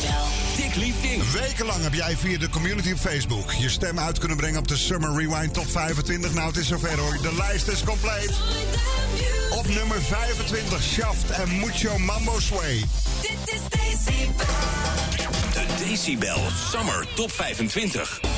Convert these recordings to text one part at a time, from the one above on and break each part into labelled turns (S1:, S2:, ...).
S1: Decibel.
S2: Dick Liefding.
S3: Wekenlang heb jij via de community op Facebook je stem uit kunnen brengen op de Summer Rewind Top 25. Nou, het is zover hoor. De lijst is compleet. Op nummer 25, Shaft en Mucho Mambo Sway.
S1: Dit is Decibel.
S2: De Decibel Summer Top 25.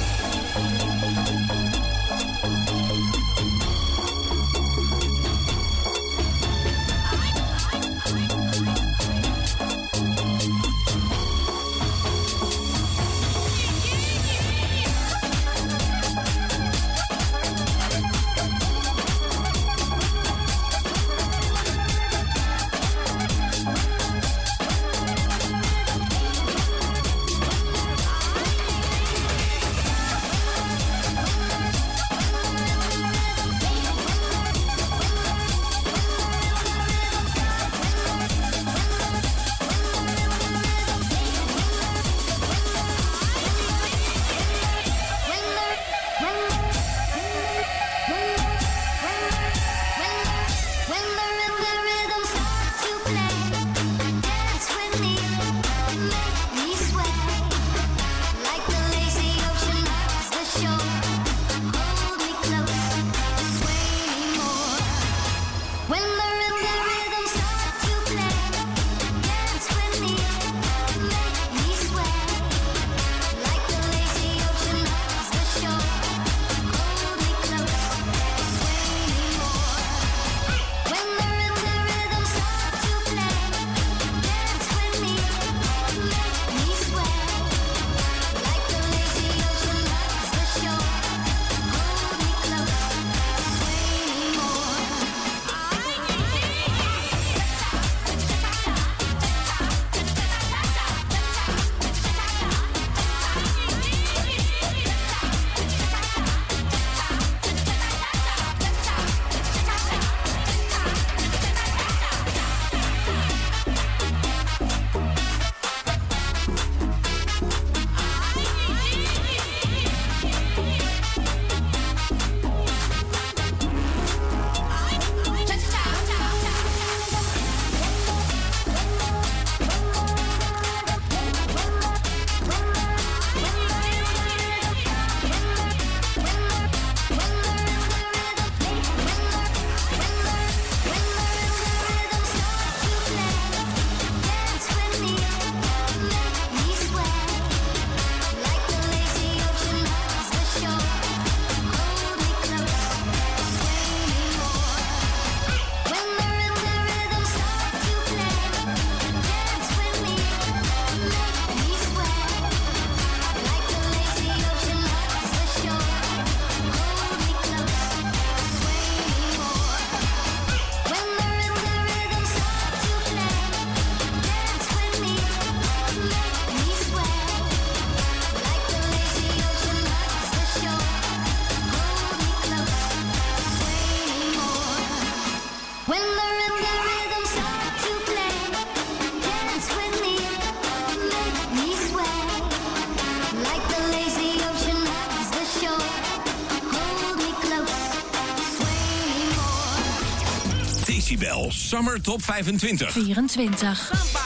S2: Decibel Summer Top 25.
S4: 24.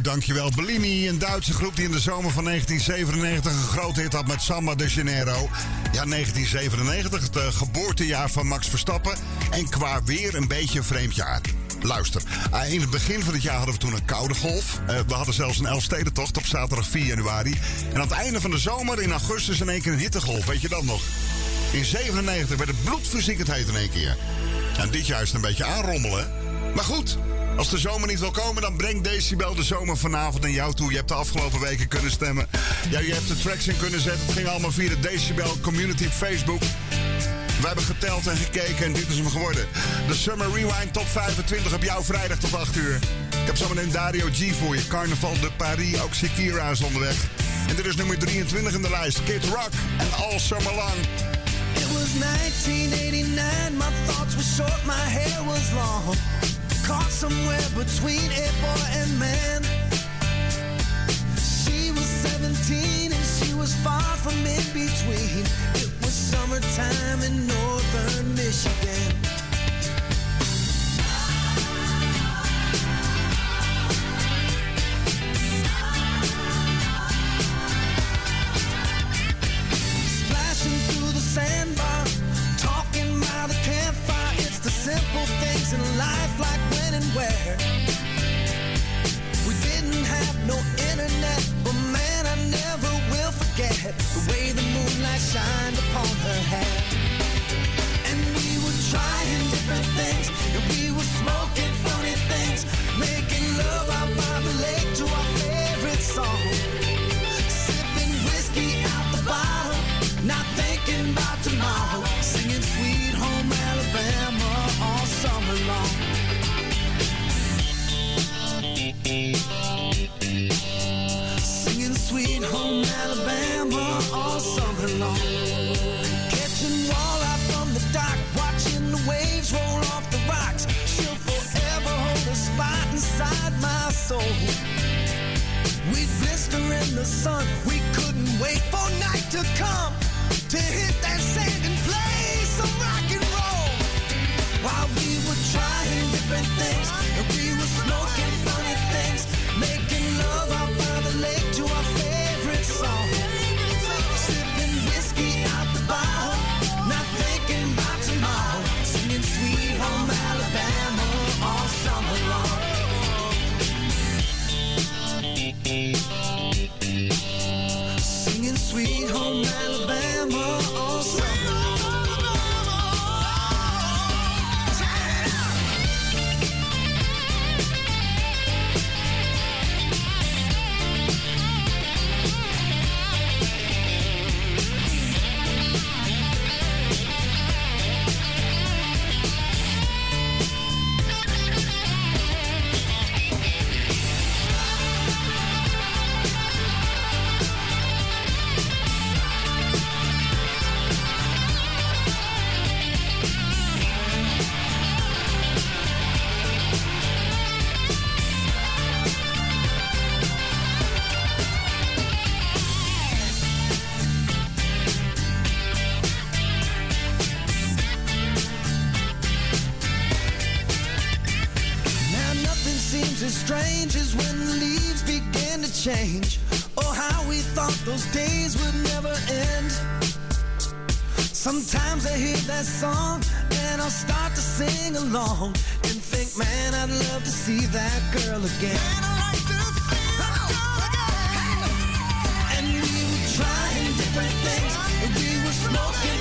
S3: Dankjewel. Bellini, een Duitse groep die in de zomer van 1997 een grote hit had met Samba de Janeiro. Ja, 1997, het uh, geboortejaar van Max Verstappen. En qua weer een beetje een vreemd jaar. Luister, uh, in het begin van het jaar hadden we toen een koude golf. Uh, we hadden zelfs een Elfstedentocht op zaterdag 4 januari. En aan het einde van de zomer in augustus in één keer een hittegolf. Weet je dat nog? In 97 werd het heet in één keer. En dit jaar is het een beetje aanrommelen. Maar goed, als de zomer niet wil komen, dan brengt Decibel de zomer vanavond naar jou toe. Je hebt de afgelopen weken kunnen stemmen. Ja, je hebt de tracks in kunnen zetten. Het ging allemaal via de Decibel Community op Facebook. We hebben geteld en gekeken en dit is hem geworden. De Summer Rewind Top 25 op jou vrijdag tot 8 uur. Ik heb zometeen Dario G voor je. Carnaval de Paris, ook Shakira is onderweg. En dit is nummer 23 in de lijst. Kid Rock en All Summer Long.
S5: It was 1989, my thoughts were short, my hair was long. Caught somewhere between a boy and man. She was 17 and she was far from in between. It was summertime in northern Michigan. Splashing through the sandbar, talking by the campfire. It's the simple things in life, when and where. We didn't have no internet, but man, I never will forget the way the moonlight shined upon her hair. And we were trying different things, and we were smoking funny things, making love out soul. We'd blister in the sun. We couldn't wait for night to come to hit that sand Sometimes I hear that song and I'll start to sing along and think, man, I'd love to see that girl again. And we were trying different things. And we were smoking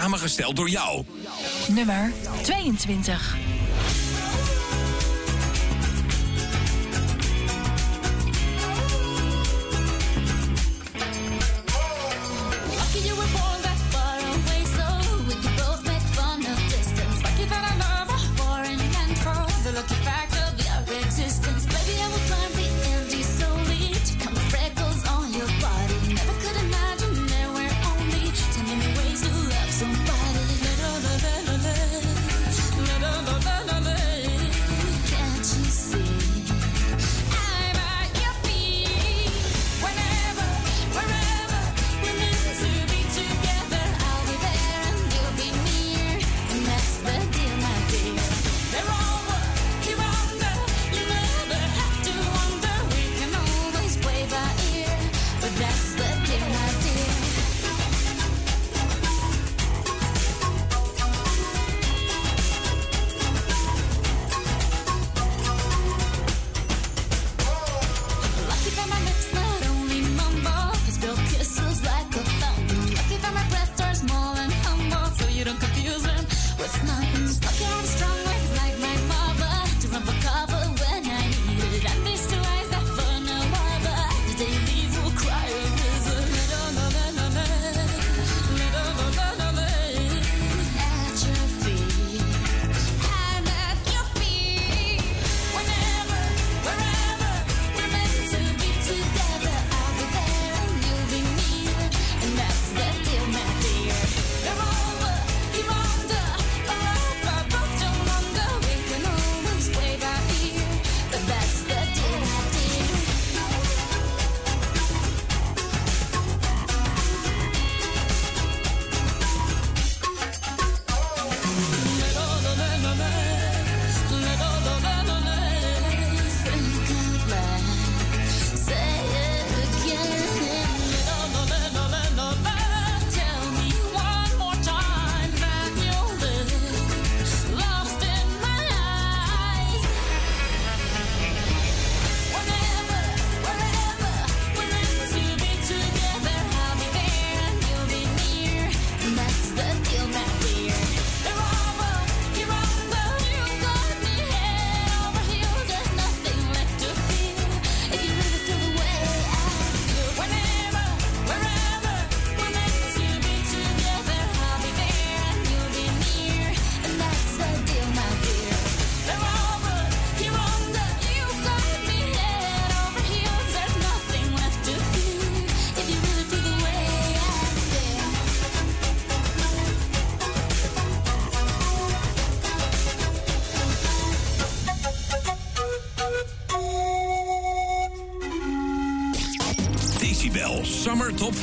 S2: samengesteld door jou.
S4: Nummer 22.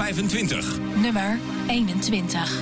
S2: 25.
S4: Nummer 21.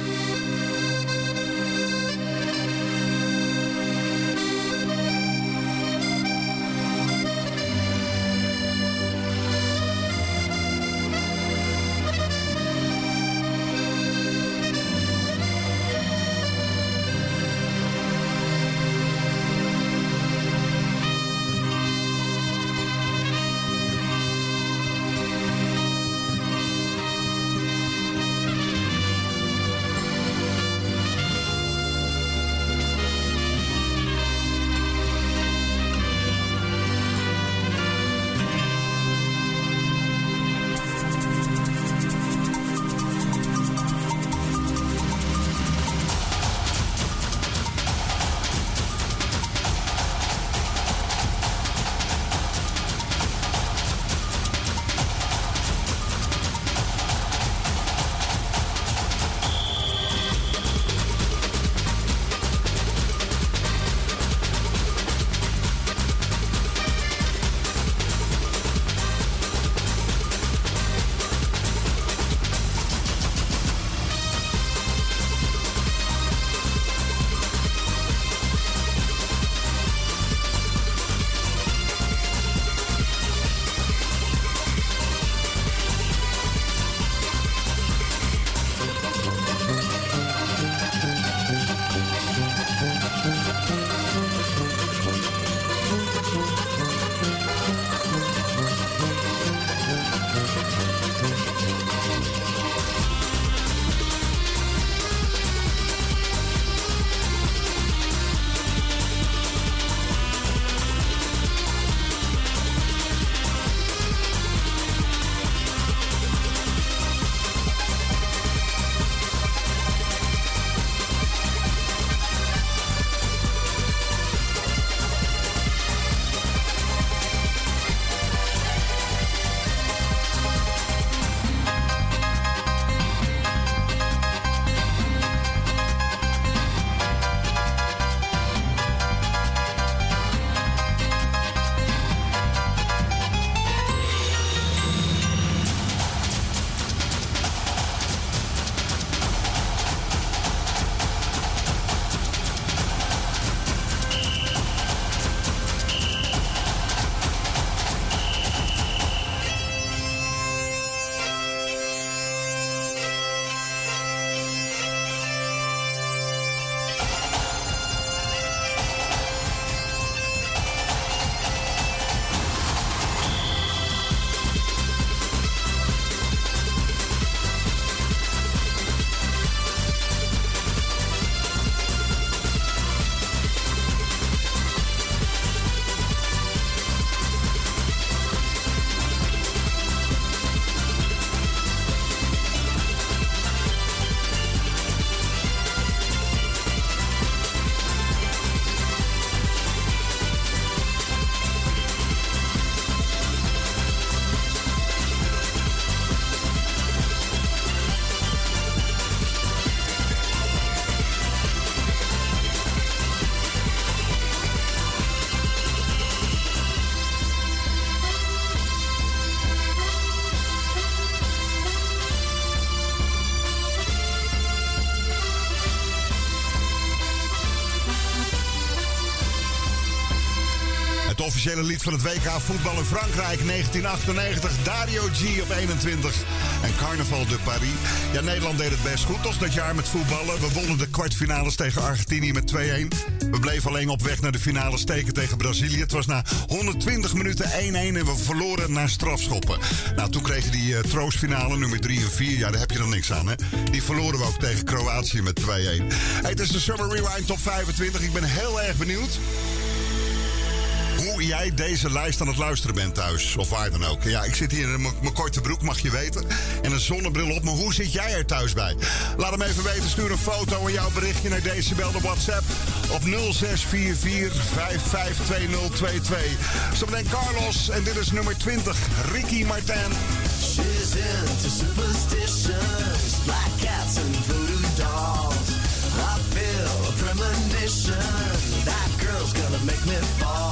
S3: Officiële lied van het WK voetbal in Frankrijk 1998. Dario G op 21. En Carnaval de Paris. Ja, Nederland deed het best goed als dat jaar met voetballen. We wonnen de kwartfinales tegen Argentinië met 2-1. We bleven alleen op weg naar de finale steken tegen Brazilië. Het was na 120 minuten 1-1 en we verloren naar strafschoppen. Nou, toen kregen die uh, troostfinale nummer 3 en 4. Ja, daar heb je dan niks aan, hè? Die verloren we ook tegen Kroatië met 2-1. Hey, het is de Summer Rewind Top 25. Ik ben heel erg benieuwd jij deze lijst aan het luisteren bent thuis. Of waar dan ook. Ja, ik zit hier in mijn korte broek, mag je weten. En een zonnebril op. Maar hoe zit jij er thuis bij? Laat hem even weten. Stuur een foto en jouw berichtje naar Decibel de WhatsApp. Op 0644 552022. Zometeen Carlos. En dit is nummer 20. Ricky Martin.
S5: She's into superstitions, black cats and voodoo dolls. I feel a premonition. That girl's gonna make me fall.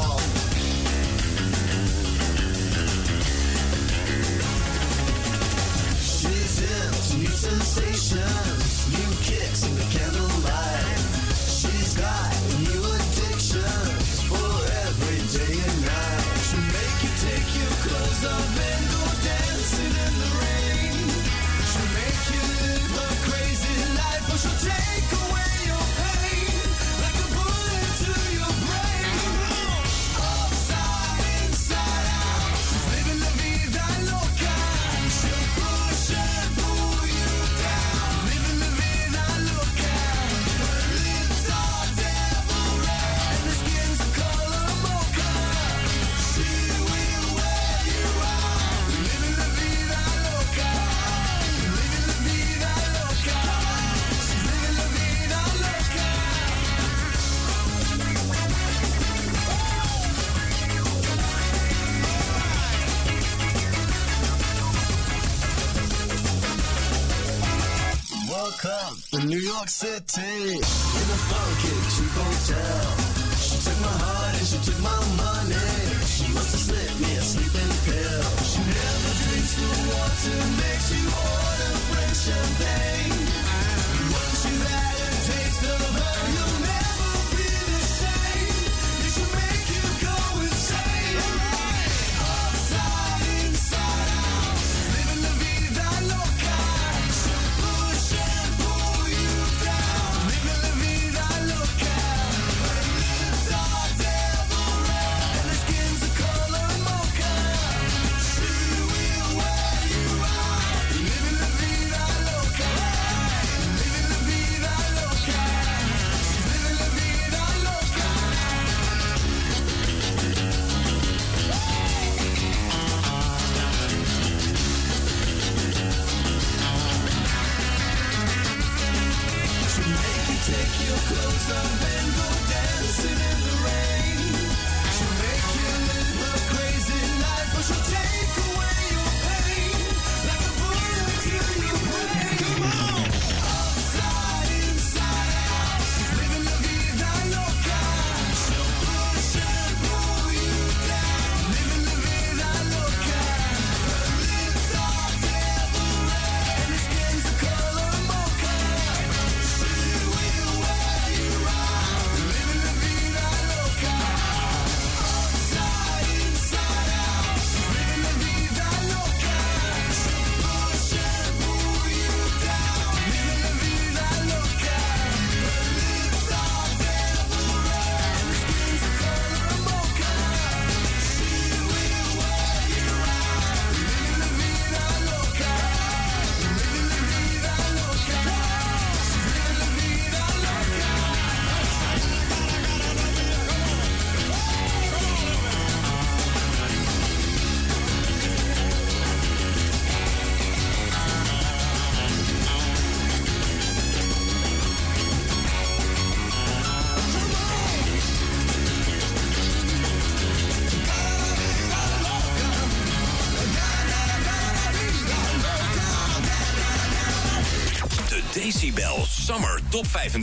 S5: York City in a funky cheap hotel. She took my heart and she took my money.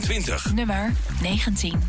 S2: 25.
S4: Nummer 19.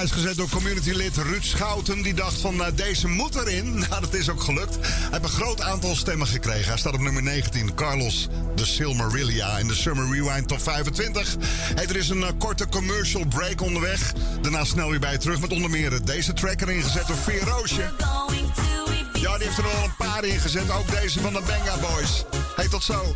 S3: Lijst gezet door communitylid Ruud Schouten. Die dacht van nou, deze moet erin. Nou, dat is ook gelukt. Hij heeft een groot aantal stemmen gekregen. Hij staat op nummer 19. Carlos de Silmarillia in de Summer Rewind Top 25. Hey, er is een eh, korte commercial break onderweg. Daarna snel weer bij terug met onder meer deze track erin gezet door Veer Roosje.
S6: Going to Ibiza,
S3: Ja, die heeft er al een paar in gezet. Ook deze van de Benga Boys. Hey, tot zo.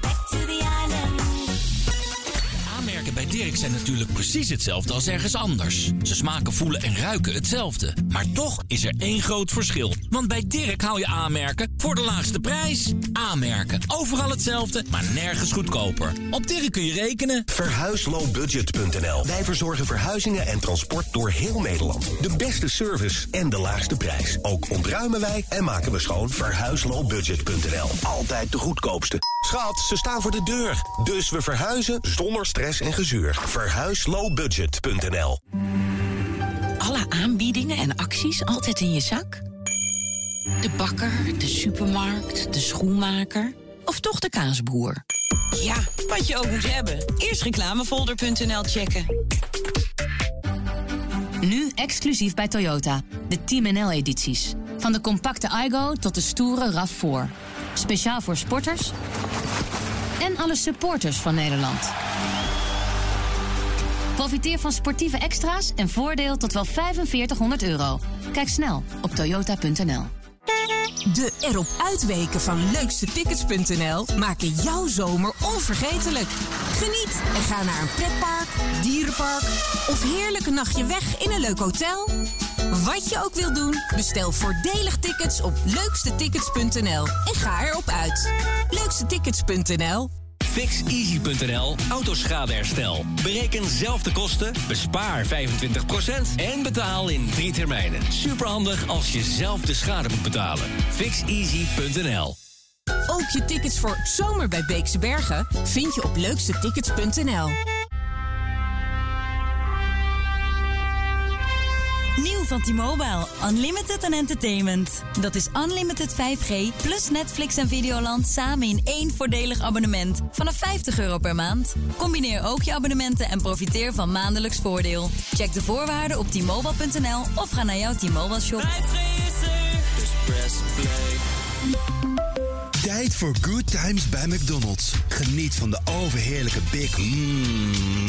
S7: Bij Dirk zijn natuurlijk precies hetzelfde als ergens anders. Ze smaken, voelen en ruiken hetzelfde. Maar toch is er één groot verschil. Want bij Dirk haal je aanmerken voor de laagste prijs. Aanmerken. Overal hetzelfde, maar nergens goedkoper. Op Dirk kun je rekenen.
S8: Verhuislowbudget.nl. Wij verzorgen verhuizingen en transport door heel Nederland. De beste service en de laagste prijs. Ook ontruimen wij en maken we schoon. Verhuislowbudget.nl. Altijd de goedkoopste. Schat, ze staan voor de deur. Dus we verhuizen zonder stress en gezeur. Verhuislowbudget.nl.
S9: Alle aanbiedingen en acties altijd in je zak? De bakker, de supermarkt, de schoenmaker of toch de kaasboer? Ja, wat je ook moet hebben. Eerst reclamefolder.nl checken.
S4: Nu exclusief bij Toyota. De Team NL-edities. Van de compacte iGo tot de stoere RAV4. Speciaal voor sporters en alle supporters van Nederland. Profiteer van sportieve extra's en voordeel tot wel 4500 euro. Kijk snel op toyota.nl.
S10: De erop uitweken van leukstetickets.nl maken jouw zomer onvergetelijk. Geniet en ga naar een pretpark, dierenpark of heerlijk een nachtje weg in een leuk hotel. Wat je ook wilt doen, bestel voordelig tickets op leukstetickets.nl en ga erop uit. Leukstetickets.nl
S2: FixEasy.nl Autoschadeherstel. Bereken zelf de kosten, bespaar 25% en betaal in drie termijnen. Superhandig als je zelf de schade moet betalen. FixEasy.nl
S10: Ook je tickets voor Zomer bij Beekse Bergen vind je op leukstetickets.nl.
S11: van T-Mobile. Unlimited en entertainment. Dat is unlimited 5G plus Netflix en Videoland samen in één voordelig abonnement. Vanaf 50 euro per maand. Combineer ook je abonnementen en profiteer van maandelijks voordeel. Check de voorwaarden op t-mobile.nl of ga naar jouw T-Mobile shop.
S12: Tijd voor good times bij McDonald's. Geniet van de overheerlijke Big mm,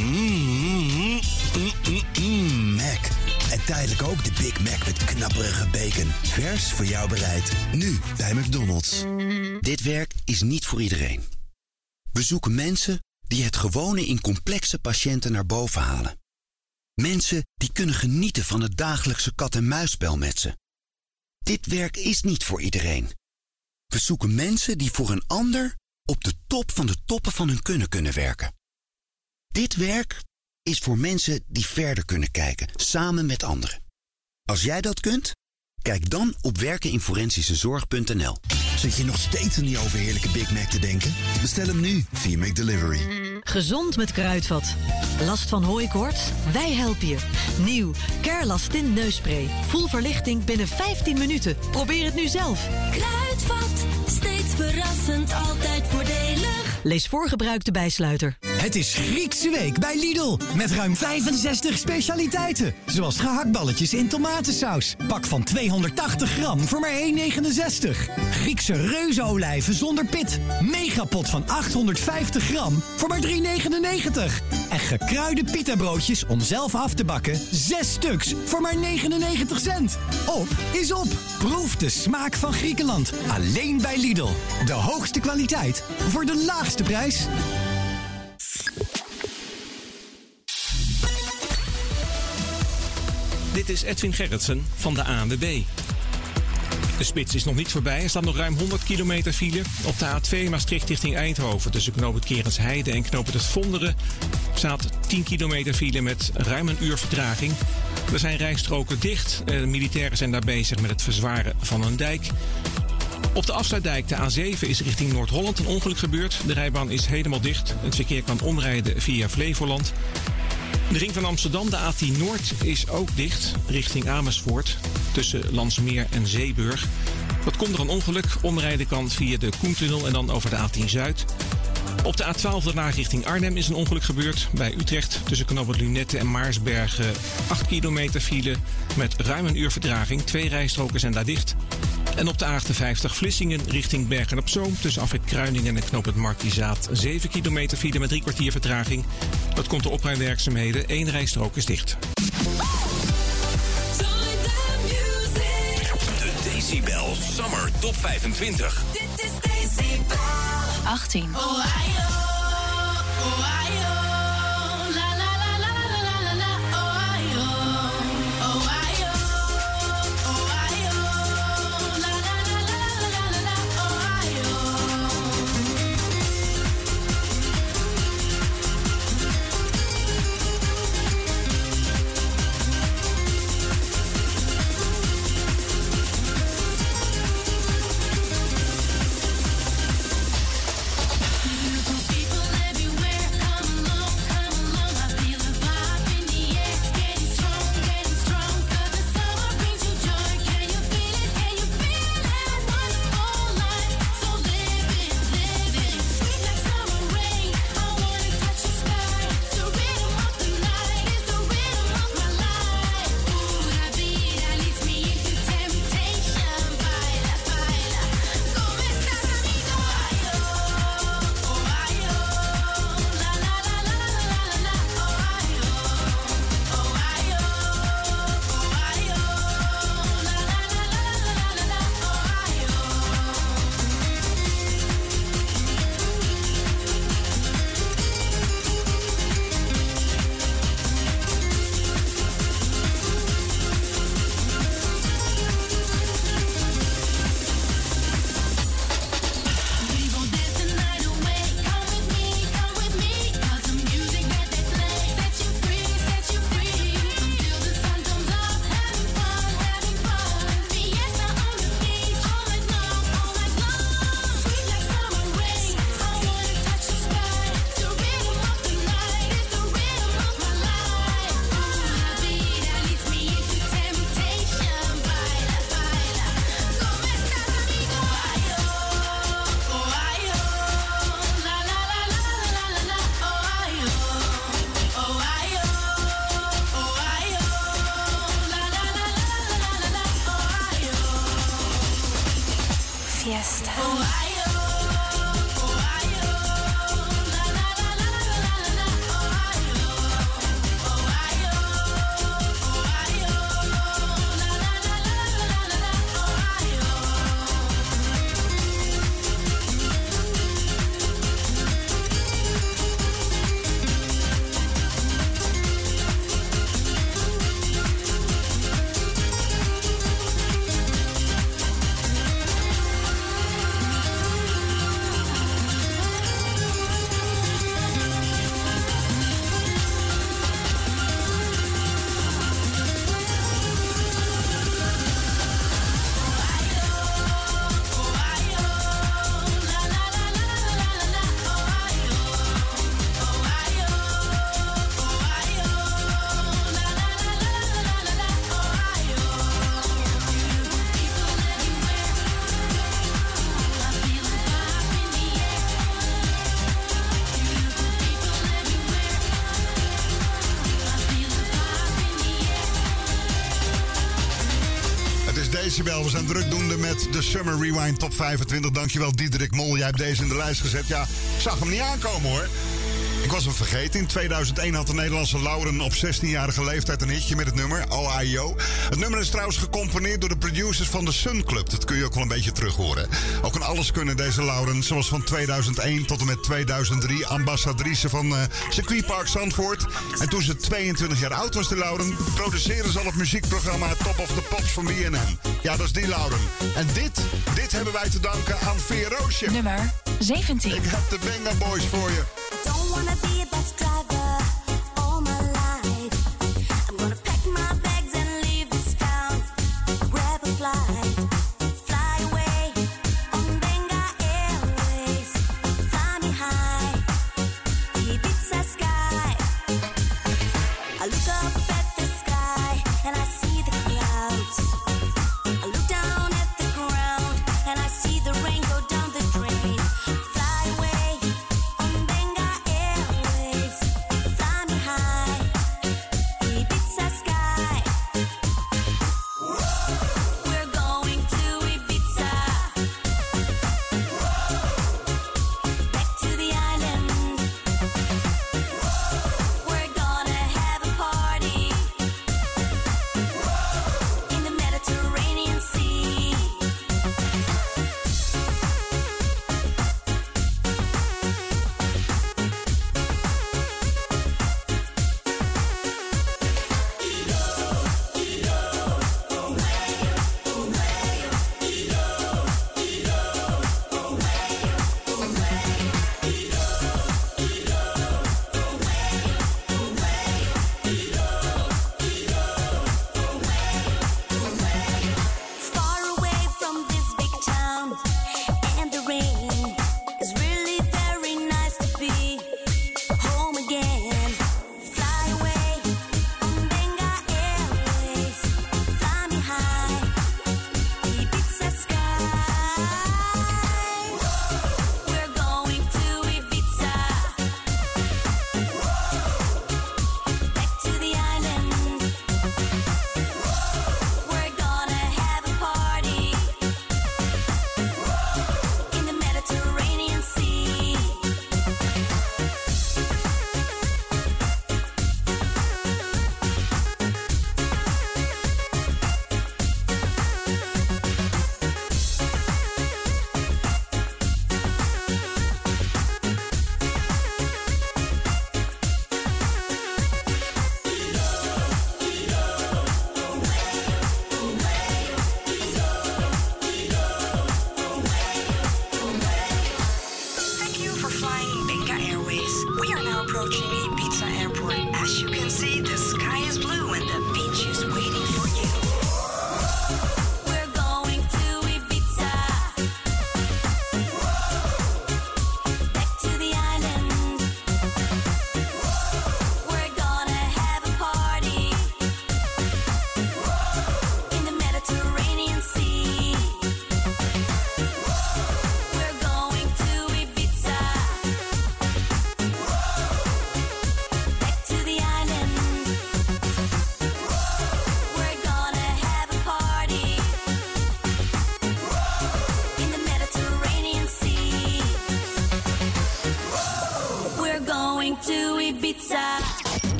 S12: mm, mm, mm, mm, Mac. En tijdelijk ook de Big Mac met knapperige bacon. Vers voor jou bereid. Nu bij McDonald's. Dit werk is niet voor iedereen. We zoeken mensen die het gewone in complexe patiënten naar boven halen. Mensen die kunnen genieten van het dagelijkse kat-en-muisspel met ze. Dit werk is niet voor iedereen. We zoeken mensen die voor een ander op de top van de toppen van hun kunnen kunnen werken. Dit werk is voor mensen die verder kunnen kijken, samen met anderen. Als jij dat kunt, kijk dan op werkeninforensische-zorg.nl. Zit je nog steeds aan die overheerlijke Big Mac te denken? Bestel hem nu via McDelivery.
S13: Gezond met kruidvat. Last van hooikoorts? Wij helpen je. Nieuw, Kerlastin neusspray. Vol verlichting binnen 15 minuten. Probeer het nu zelf.
S6: Kruidvat, steeds verrassend, altijd voordelig.
S13: Lees voor gebruik de bijsluiter.
S14: Het is Griekse week bij Lidl. Met ruim 65 specialiteiten. Zoals gehaktballetjes in tomatensaus. Pak van 280 gram voor maar 1,69. Griekse reuzeolijven zonder pit. Megapot van 850 gram voor maar 3,99. En gekruide pita broodjes om zelf af te bakken. 6 stuks voor maar 99 cent. Op is op. Proef de smaak van Griekenland. Alleen bij Lidl. De hoogste kwaliteit voor de laagste prijs.
S15: Dit is Edwin Gerritsen van de ANWB. De spits is nog niet voorbij. Er staat nog ruim 100 kilometer file. Op de A2 Maastricht richting Eindhoven. Tussen knoop het Kerensheide en knoop het Vonderen staat 10 kilometer file met ruim een uur vertraging. Er zijn rijstroken dicht. Eh, De militairen zijn daar bezig met het verzwaren van een dijk. Op de afsluitdijk, de A7, is richting Noord-Holland een ongeluk gebeurd. De rijbaan is helemaal dicht. Het verkeer kan omrijden via Flevoland. De ring van Amsterdam, de A10 Noord, is ook dicht richting Amersfoort. Tussen Landsmeer en Zeeburg. Dat komt door een ongeluk. Omrijden kan via de Koentunnel en dan over de A10 Zuid. Op de A12 daarna richting Arnhem is een ongeluk gebeurd. Bij Utrecht tussen knooppunt Lunette en Maarsbergen 8 kilometer file met ruim een uur vertraging. Twee rijstroken zijn daar dicht. En op de A58 Vlissingen richting Bergen op Zoom tussen Afrit Kruiningen en knooppunt Markizaat 7 kilometer file met drie kwartier vertraging. Dat komt door opruimwerkzaamheden. Eén rijstrook is dicht.
S2: De Decibel Summer Top 25.
S1: Dit is Decibel.
S4: 18.
S1: Ohio, Ohio,
S3: zijn drukdoende met de Summer Rewind Top 25. Dankjewel Diederik Mol. Jij hebt deze in de lijst gezet. Ja, ik zag hem niet aankomen hoor. Ik was hem vergeten. In 2001 had de Nederlandse Lauren op 16-jarige leeftijd een hitje met het nummer OIO. Het nummer is trouwens gecomponeerd door de producers van de Sun Club. Dat kun je ook wel een beetje terug horen. Ook een alles kunnen deze Lauren. Ze was van 2001 tot en met 2003 ambassadrice van eh circuitpark Zandvoort. En toen ze 22 jaar oud was, de Lauren, produceerde ze al het muziekprogramma Top of the Pops van BNN. Ja, dat is die Lauren. En dit, dit hebben wij te danken aan Veer Roosje.
S4: Nummer 17.
S3: Ik heb de Benga Boys voor je.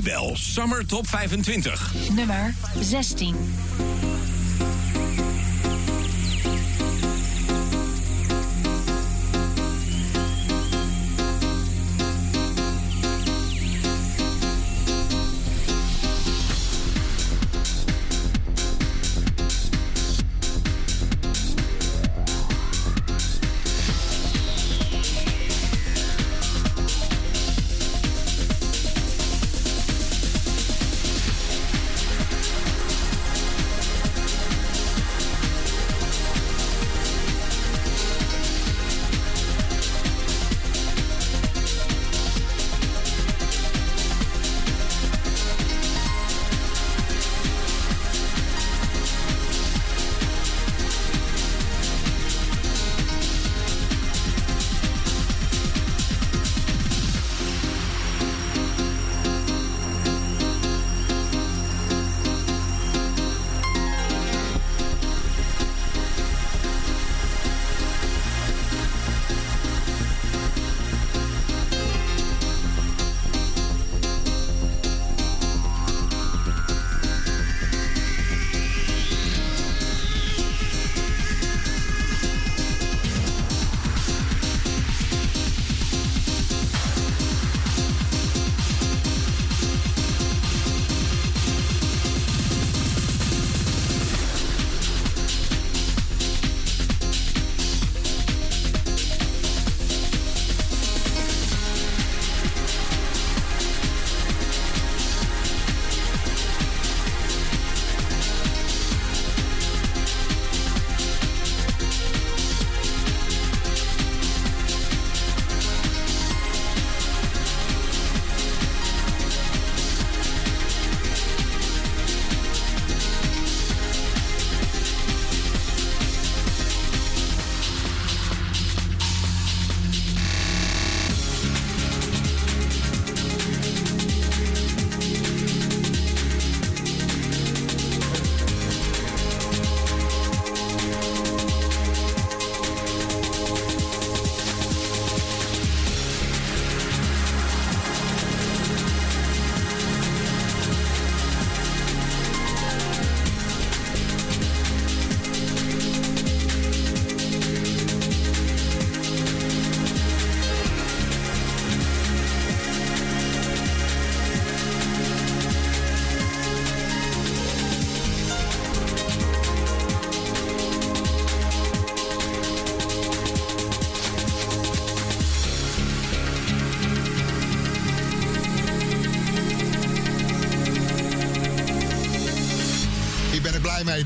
S2: Decibel Summer Top 25.
S4: Nummer 16.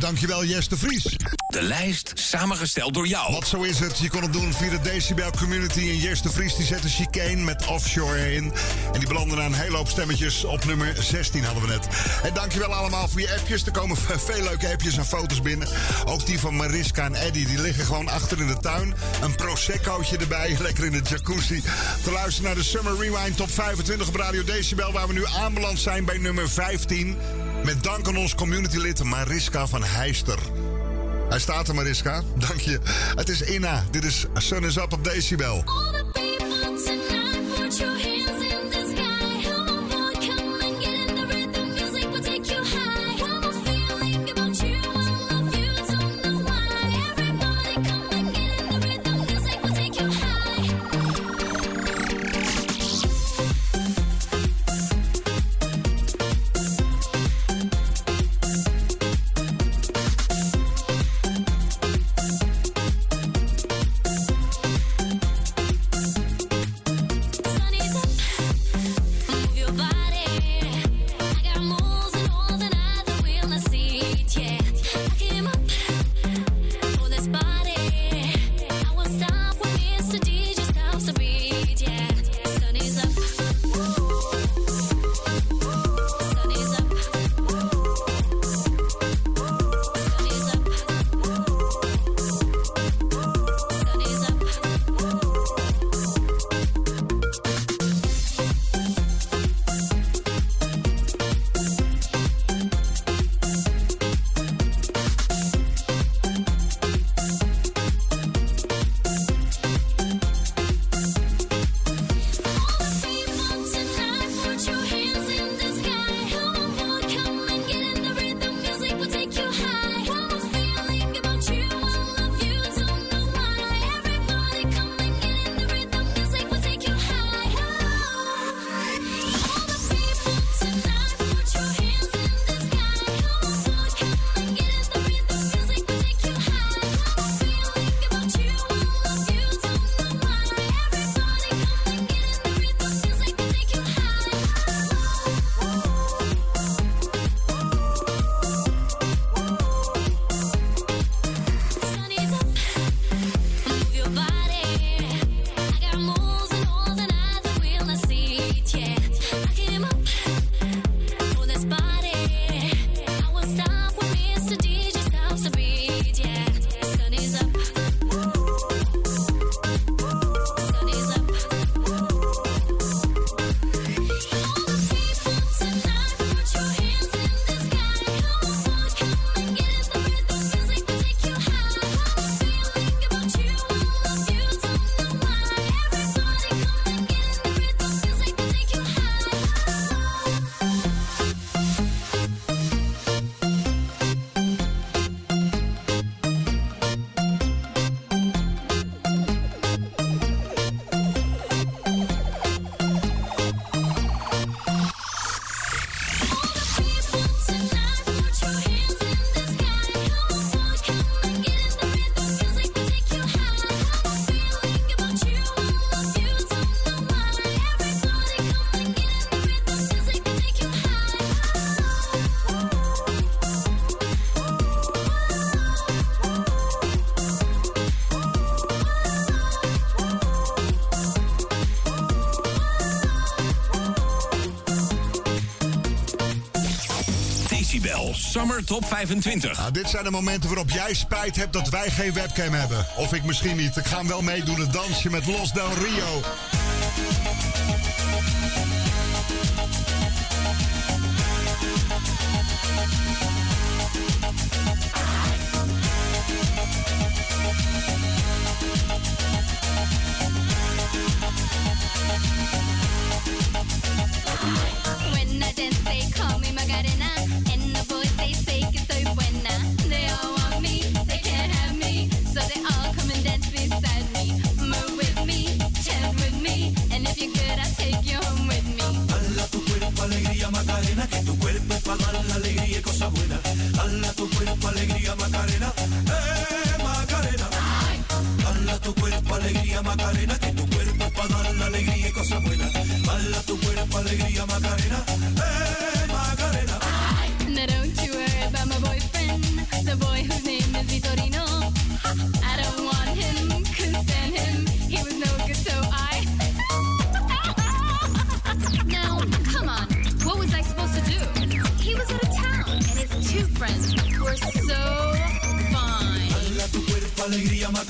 S3: Dankjewel, Jess de Vries.
S2: De lijst samengesteld door jou.
S3: Wat zo is het. Je kon het doen via de Decibel Community. En Jess de Vries die zette Chicane met Offshore in. En die belanden na een hele hoop stemmetjes. Op nummer 16 hadden we net. En dankjewel allemaal voor je appjes. Er komen veel leuke appjes en foto's binnen. Ook die van Mariska en Eddy. Die liggen gewoon achter in de tuin. Een Proseccootje erbij. Lekker in de jacuzzi. Te luisteren naar de Summer Rewind Top 25 op Radio Decibel. Waar we nu aanbeland zijn bij nummer 15. Met dank aan ons communitylid Mariska van Heister. Hij staat er, Mariska. Dank je. Het is Inna. Dit is Sun is Up op Decibel.
S16: Summer Top 25.
S3: Nou, dit zijn de momenten waarop jij spijt hebt dat wij geen webcam hebben. Of ik misschien niet. Ik ga hem wel meedoen, het dansje met Los Del Rio.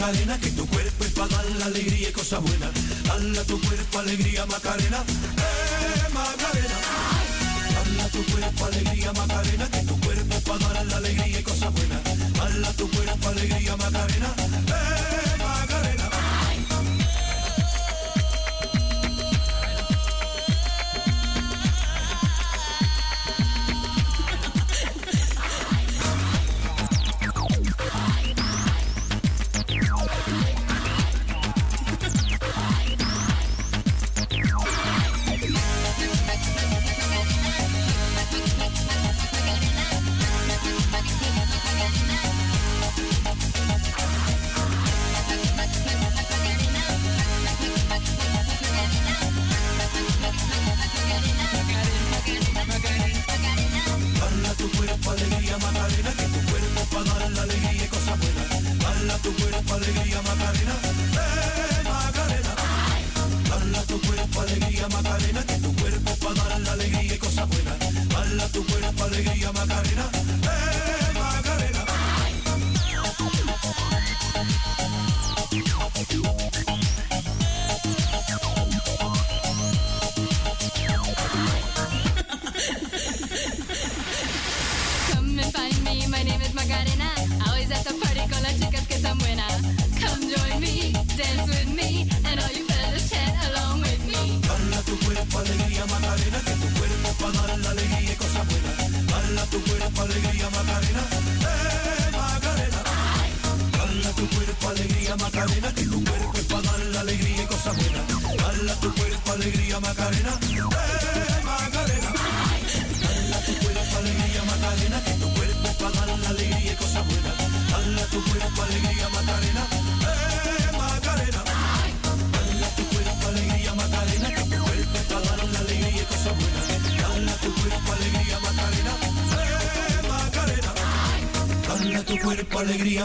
S6: Macarena, que
S17: tu cuerpo es para dar la alegría y cosas buenas. Hala tu cuerpo, alegría, Macarena, eh, Macarena. Hala tu cuerpo, alegría, Macarena, que tu cuerpo es para dar la alegría y cosas buenas. Hala tu cuerpo, alegría, Macarena,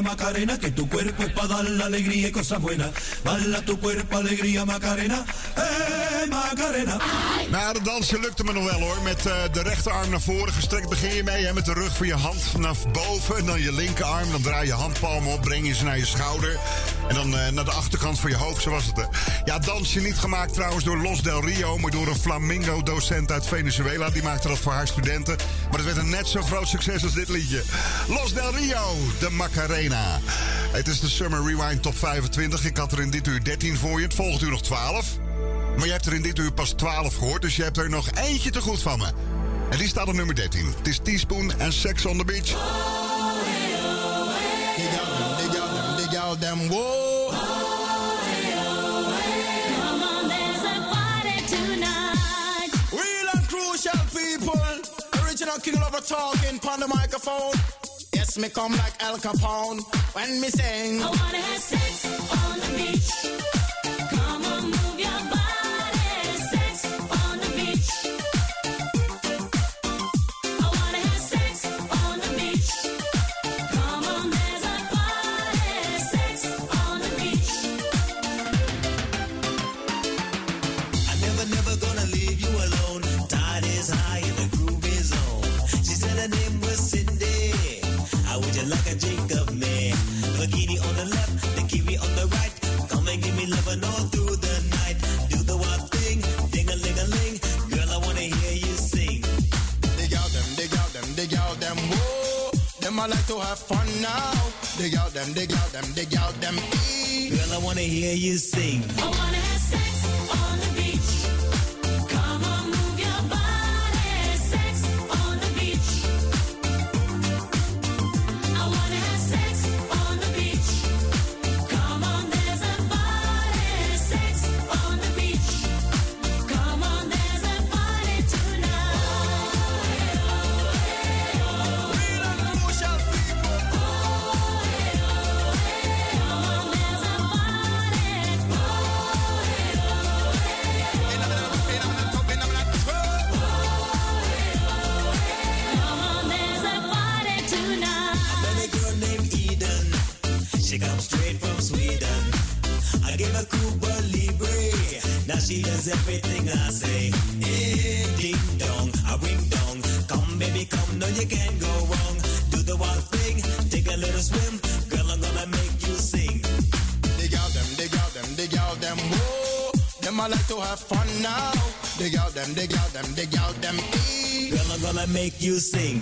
S17: Macarena, que tu cuerpo es para dar la alegría y cosas buenas. Hala tu cuerpo, alegría, Macarena, eh, Macarena.
S3: Nou, dat dansje lukte me nog wel hoor. Met eh, de rechterarm naar voren gestrekt begin je mee. Met de rug van je hand naar boven. En dan je linkerarm. Dan draai je handpalmen op. Breng je ze naar je schouder. En dan eh, naar de achterkant van je hoofd. Zo was het. Hè. Ja, dansje niet gemaakt trouwens door Los Del Rio. Maar door een flamingo-docent uit Venezuela. Die maakte dat voor haar studenten. Maar het werd een net zo groot succes als dit liedje. Los Del Rio, de Macarena. Het is de Summer Rewind Top 25. Ik had er in dit uur 13 voor je. Het volgende uur nog 12. Maar je hebt er in dit uur pas 12 gehoord, dus je hebt er nog eentje te goed van me. En die staat op nummer 13. Het is Teaspoon en Sex on the Beach.
S17: Talking on the microphone. Yes, me come like Al Capone when me sing.
S6: I wanna have sex on the beach. I like
S5: to have fun now. Dig out them, dig out them, dig out them.
S6: Girl, I wanna hear you sing.
S18: them, the
S5: gal them.
S6: Gonna make you sing.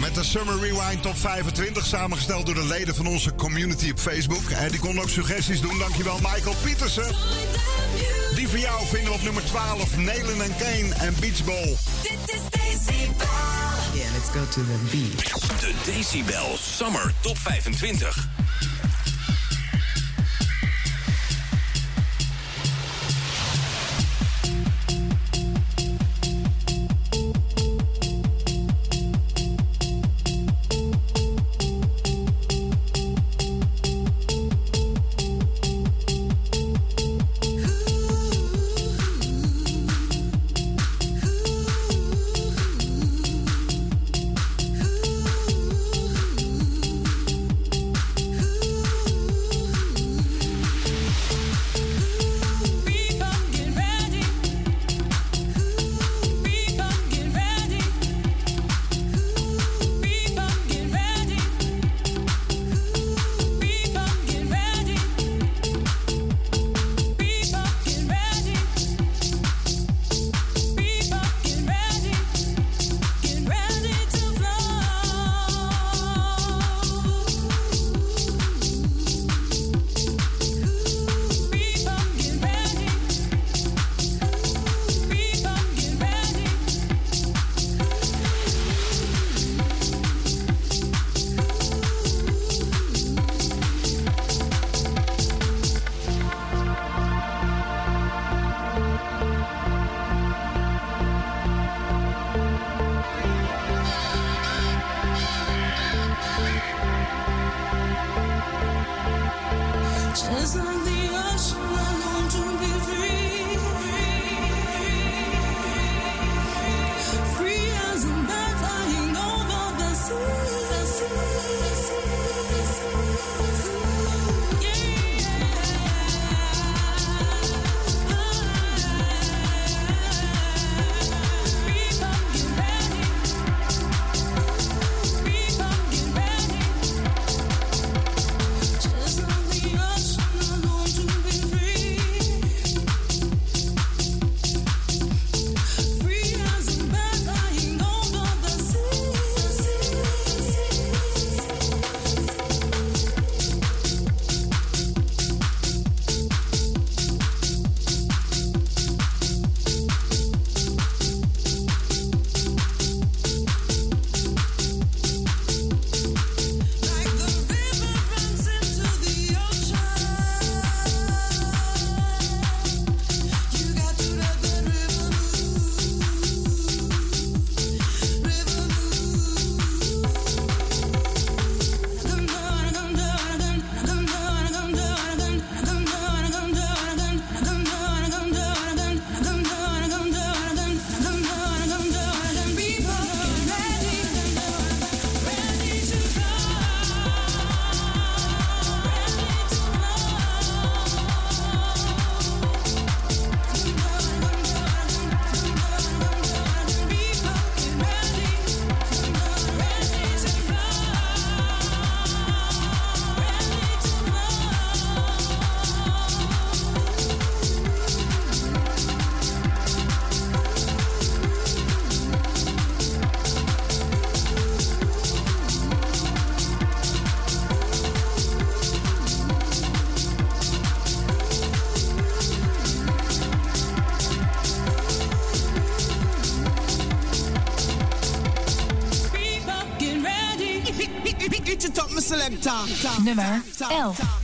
S3: Met de Summer Rewind Top 25, samengesteld door de leden van onze community op Facebook. En die konden ook suggesties doen. Dankjewel, Michael Pietersen. Die voor jou vinden we op nummer 12, Nelen en Kane en Beach Beachball.
S18: Dit is Decibel.
S19: Yeah, let's go to the beach.
S16: De Decibel Summer Top 25.
S5: Nummer 11.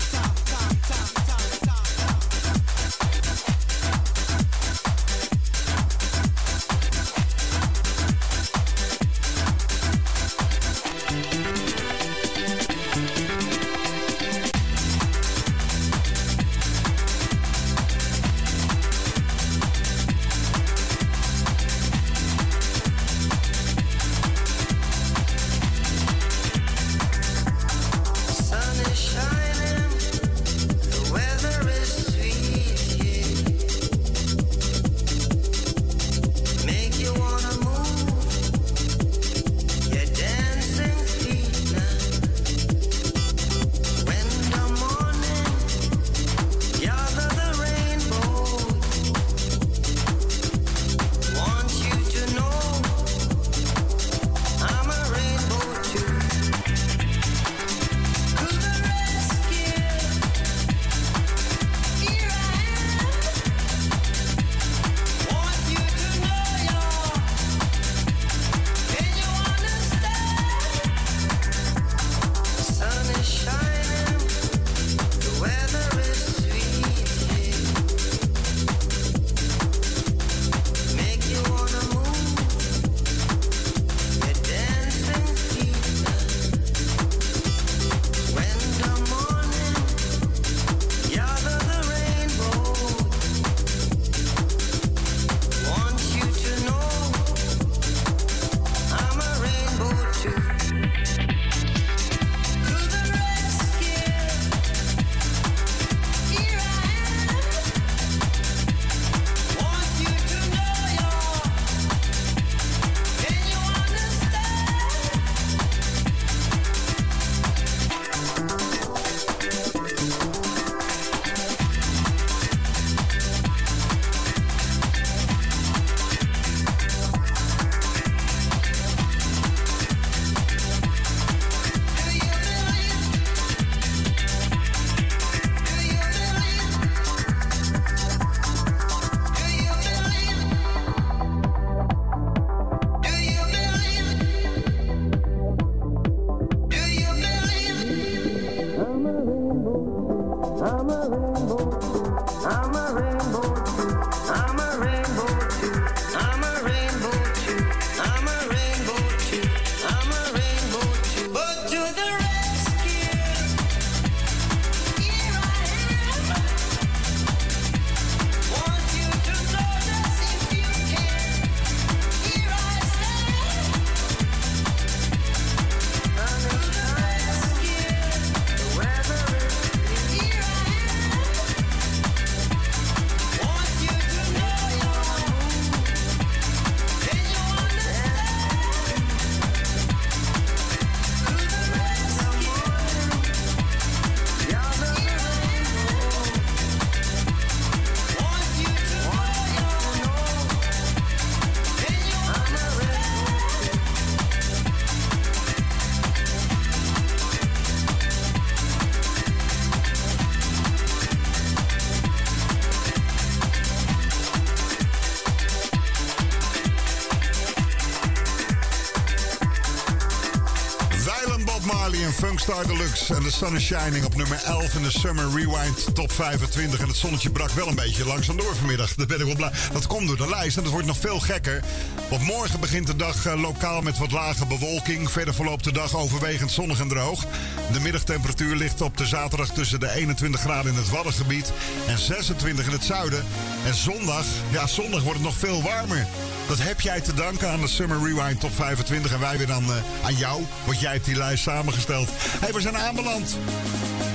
S3: Funkstar Deluxe. En de Sun is Shining op nummer 11 in de Summer Rewind Top 25. En het zonnetje brak wel een beetje langzaam door vanmiddag. Dat ben ik wel blij. Dat komt door de lijst en dat wordt nog veel gekker. Want morgen begint de dag eh, lokaal met wat lage bewolking. Verder verloopt de dag overwegend zonnig en droog. De middagtemperatuur ligt op de zaterdag tussen de 21 graden in het Waddengebied en 26 in het zuiden. En zondag, ja, zondag wordt het nog veel warmer. Dat heb jij te danken aan de Summer Rewind Top 25. En wij weer dan eh, aan jou, want jij hebt die lijst samengesteld. hey, we zijn aanbeland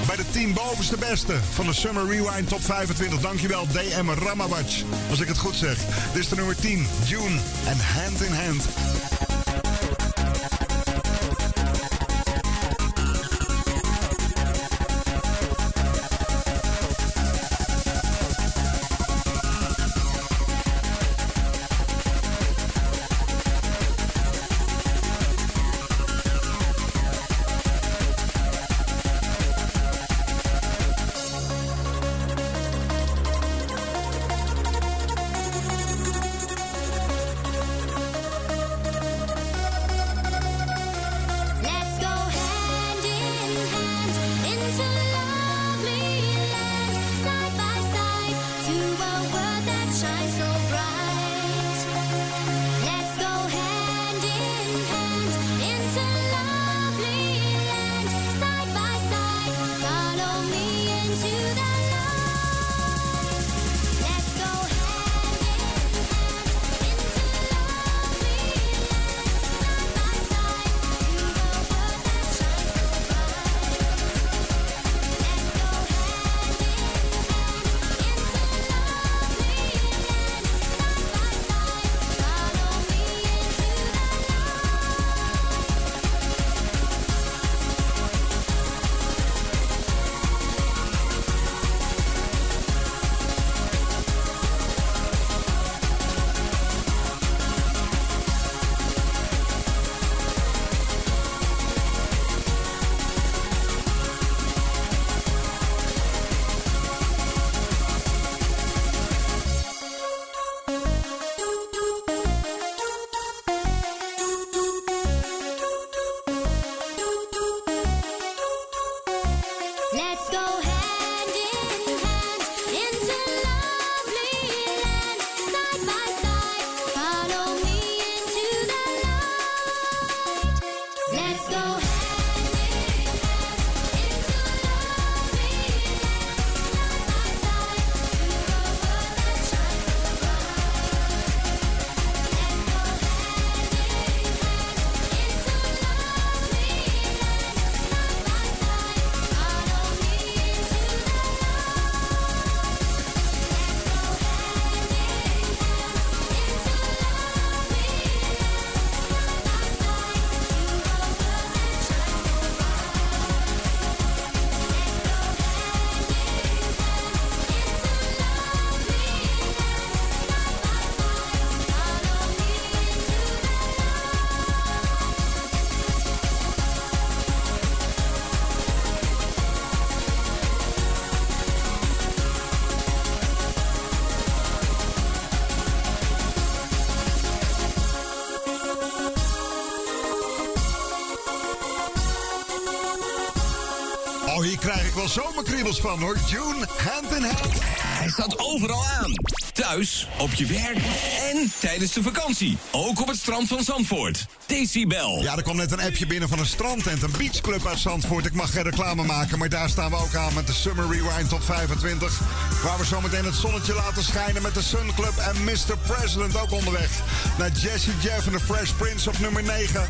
S3: bij de 10 bovenste beste van de Summer Rewind Top 25. Dankjewel DM Ramawatch, als ik het goed zeg. Dit is de nummer 10, June en Hand in Hand. Van hoor. June, hand in hand.
S2: Hij staat overal aan. Thuis, op je werk en tijdens de vakantie. Ook op het strand van Zandvoort. Decibel.
S3: Ja, er kwam net een appje binnen van een strandtent, een beachclub uit Zandvoort. Ik mag geen reclame maken, maar daar staan we ook aan met de Summer Rewind Top 25. Waar we zometeen het zonnetje laten schijnen met de Sun Club en Mr. President ook onderweg. Naar Jesse Jeff en de Fresh Prince op nummer 9.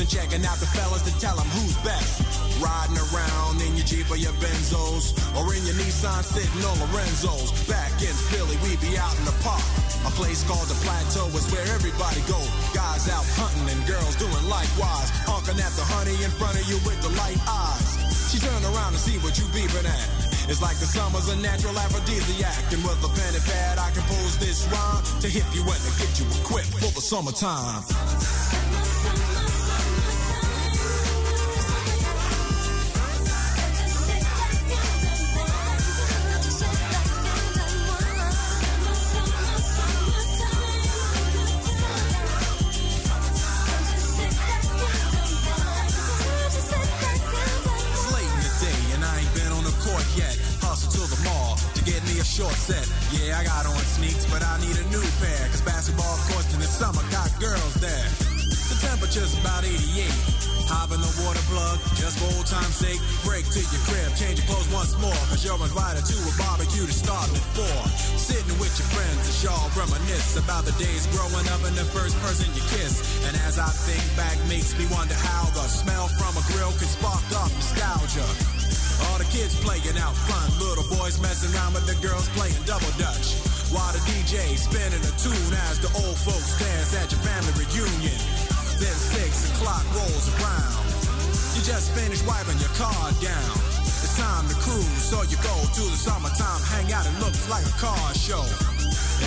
S20: And checking out the fellas to tell them who's best. Riding around in your Jeep or your Benzos or in your Nissan sitting on Lorenzo's. Back in Philly, we be out in the park. A place called the Plateau is where everybody go. Guys out hunting and girls doing likewise. Honking at the honey in front of you with the light eyes. She turn around to see what you beeping at. It's like the summer's a natural aphrodisiac. And with a pen and pad, I compose this rhyme to hip you and to get you equipped for the summertime. Think back, makes me wonder how the smell from a grill can spark off nostalgia. All the kids playing out front, little boys messing around with the girls playing double dutch. While the DJ spinning a tune as the old folks dance at your family reunion. Then six o'clock rolls around. You just finished wiping your car down. It's time to cruise, so you go to the summertime hangout. It looks like a car show.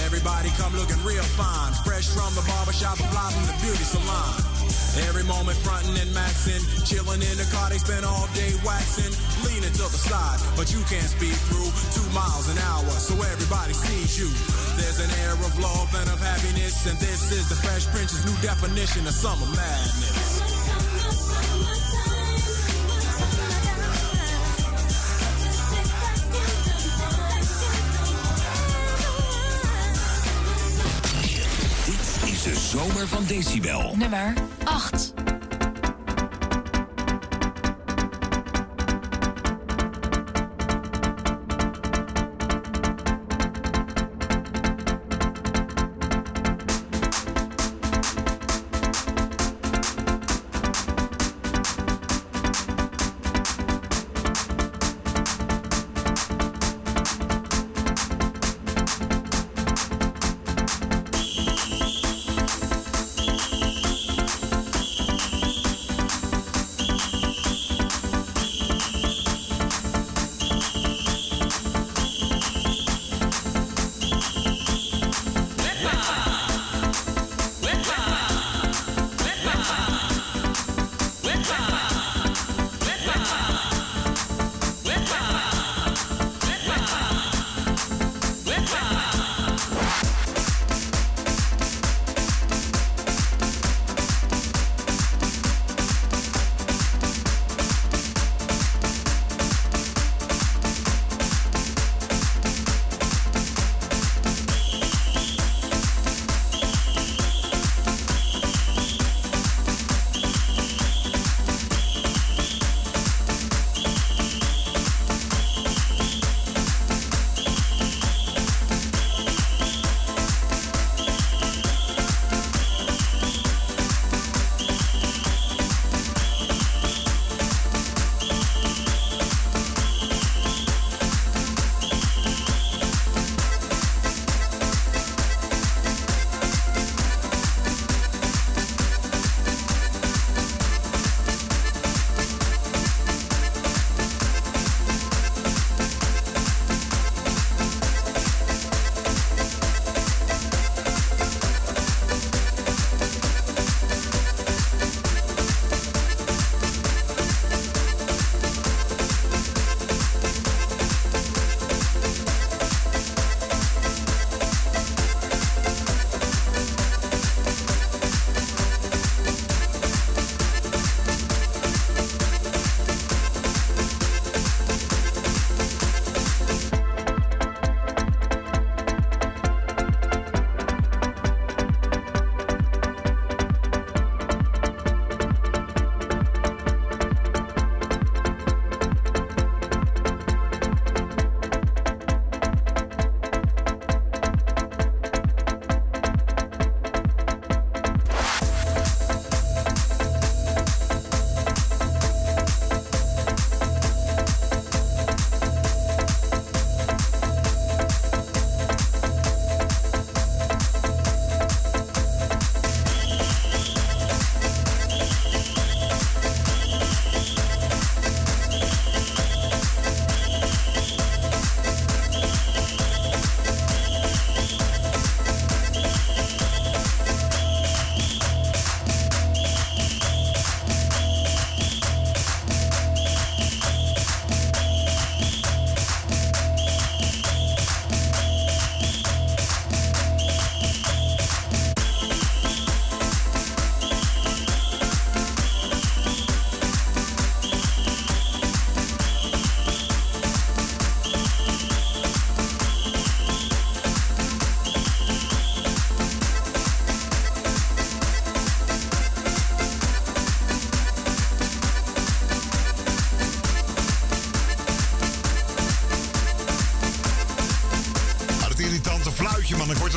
S20: Everybody come looking real fine, fresh from the barbershop, fly from the beauty salon. Every moment frontin' and maxin', chillin' in the car, they spend all day waxin', leanin' to the side, but you can't speed through two miles an hour, so everybody sees you. There's an air of love and of happiness, and this is the Fresh Prince's new definition of summer madness.
S2: Dit is de zomer van Decibel.
S4: Nummer 8.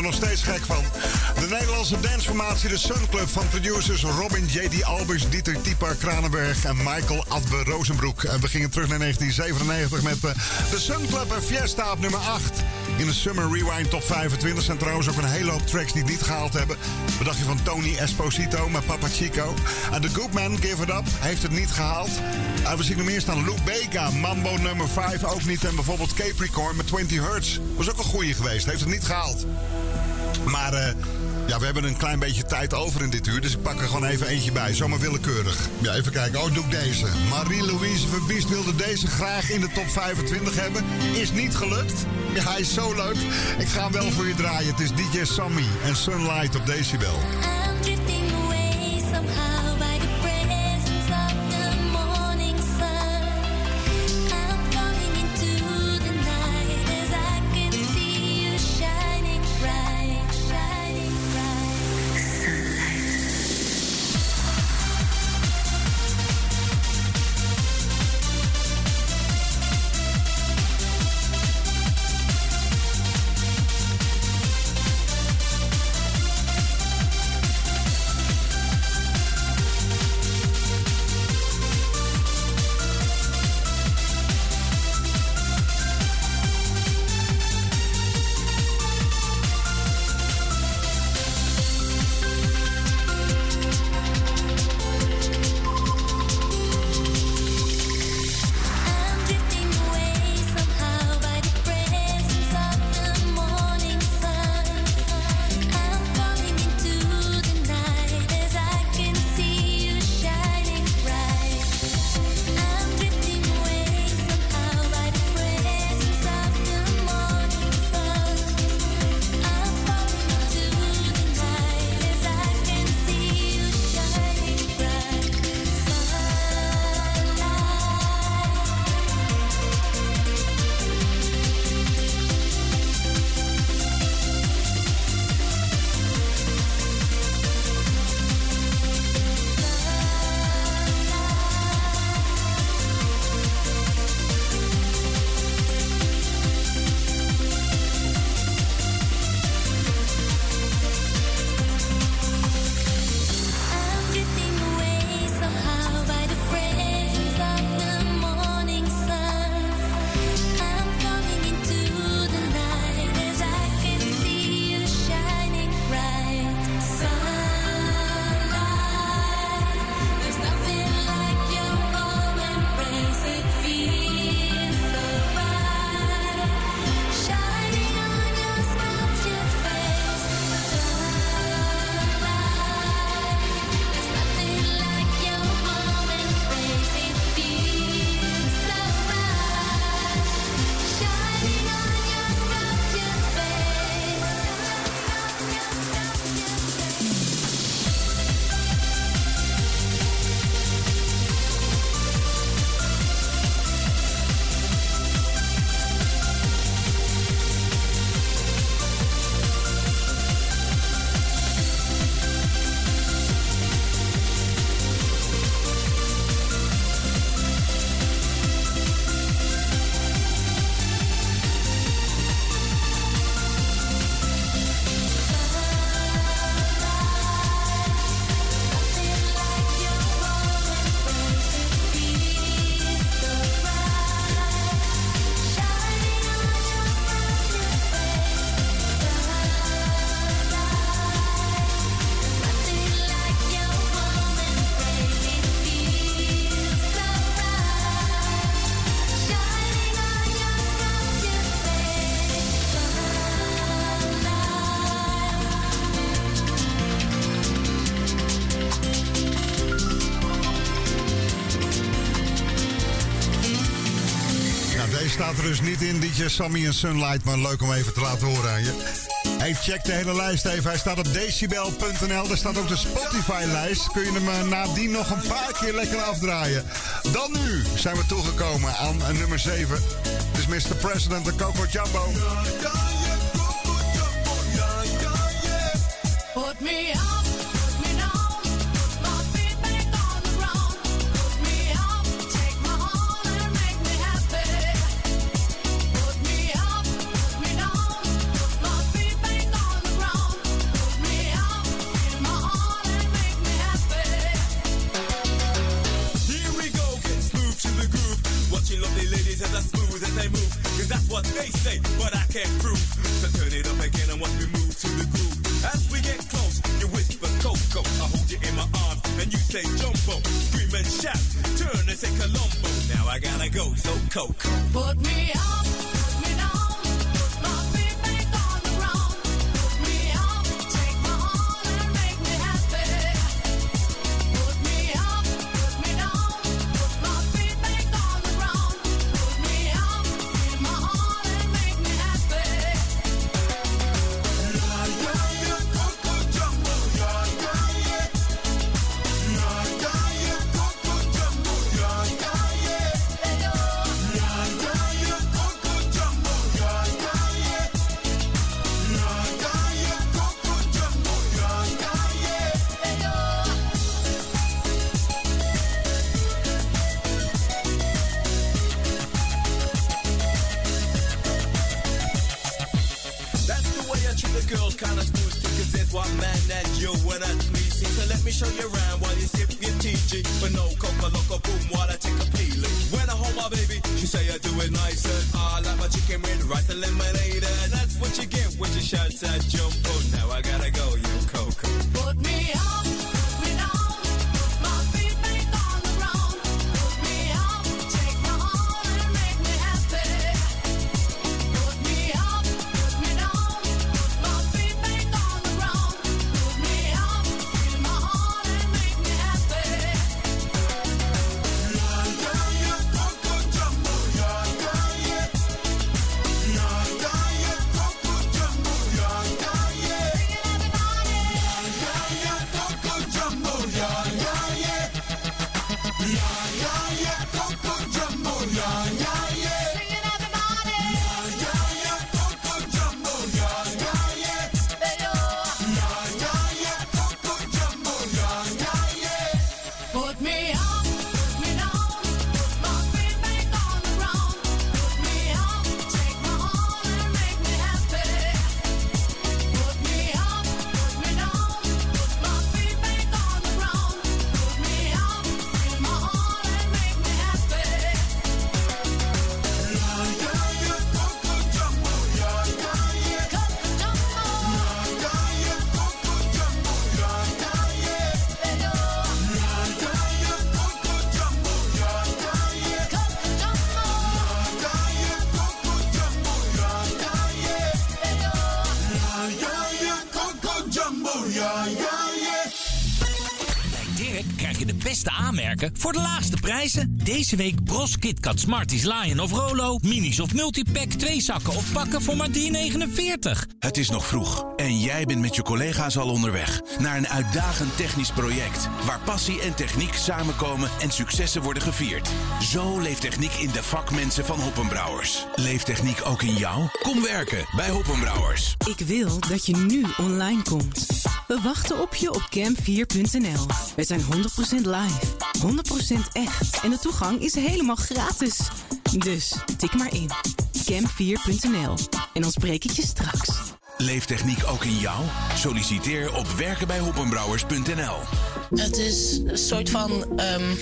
S6: Nog steeds gek van. De Nederlandse danceformatie De Sun Club van producers Robin J.D. Albers, Dieter Typar Kranenberg en Michael Adbe Rozenbroek. En we gingen terug naar 1997 met eh, de Sun Club en Fiesta op nummer 8. In de Summer Rewind Top 25 zijn trouwens ook een hele hoop tracks die niet gehaald hebben. Wat dacht je van Tony Esposito met Papa Chico? En The Good Man, Give It Up, heeft het niet gehaald. We zien er meer staan. Luke Beka, Mambo nummer 5 ook niet. En bijvoorbeeld Capricorn met 20 Hertz. Was ook een goeie geweest, heeft het niet gehaald. Maar eh, ja, we hebben een klein beetje tijd over in dit uur. Dus ik pak er gewoon even eentje bij. Zomaar willekeurig. Ja, even kijken. Oh, doe ik deze. Marie-Louise Verbiest wilde deze graag in de top 25 hebben. Is niet gelukt. Hij is zo leuk. Ik ga hem wel voor je draaien. Het is DJ Sammy en Sunlight op Decibel. Dus niet in, DJ Sammy en Sunlight, maar leuk om even te laten horen aan je. Hey, check de hele lijst even. Hij staat op decibel.nl. Daar staat ook de Spotify-lijst. Kun je hem eh, nadien nog een paar keer lekker afdraaien. Dan nu zijn we toegekomen aan eh, nummer 7. Het is Mr. President en Coco Jumbo.
S21: Go, so Coco.
S1: Put me
S7: Krijg je de beste aanmerken voor de laagste prijzen. Deze week Bros KitKat Smarties Lion of Rolo, minis of multipack, twee zakken of pakken voor maar 3,49.
S22: Het is nog vroeg en jij bent met je collega's al onderweg naar een uitdagend technisch project waar passie en techniek samenkomen en successen worden gevierd. Zo leeft techniek in de vakmensen van Hoppenbrouwers. Leeft techniek ook in jou? Kom werken bij Hoppenbrouwers.
S23: Ik wil dat je nu online komt. We wachten op je op camp4.nl. We zijn 100% live, 100% echt en de toegang is helemaal gratis. Dus tik maar in. camp4.nl. En dan spreek ik je straks.
S22: Leeft techniek ook in jou? Solliciteer op werkenbijhoppenbrouwers.nl.
S24: Het is een soort van. ehm,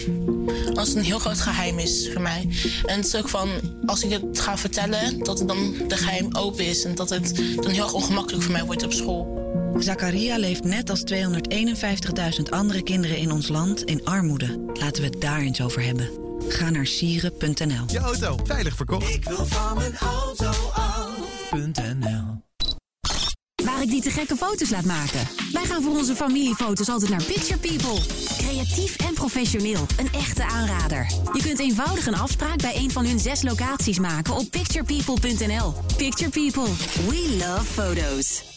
S24: als het een heel groot geheim is voor mij. En het is ook van. Als ik het ga vertellen, dat het dan de geheim open is. En dat het dan heel erg ongemakkelijk voor mij wordt op school.
S25: Zakaria leeft net als 251.000 andere kinderen in ons land in armoede. Laten we het daar eens over hebben. Ga naar sieren.nl.
S26: Je auto, veilig verkocht.
S5: Ik wil van mijn auto af.nl
S11: Waar ik die te gekke foto's laat maken. Wij gaan voor onze familiefoto's altijd naar Picture People. Creatief en professioneel. Een echte aanrader. Je kunt eenvoudig een afspraak bij een van hun zes locaties maken op picturepeople.nl. Picture People. We love photos.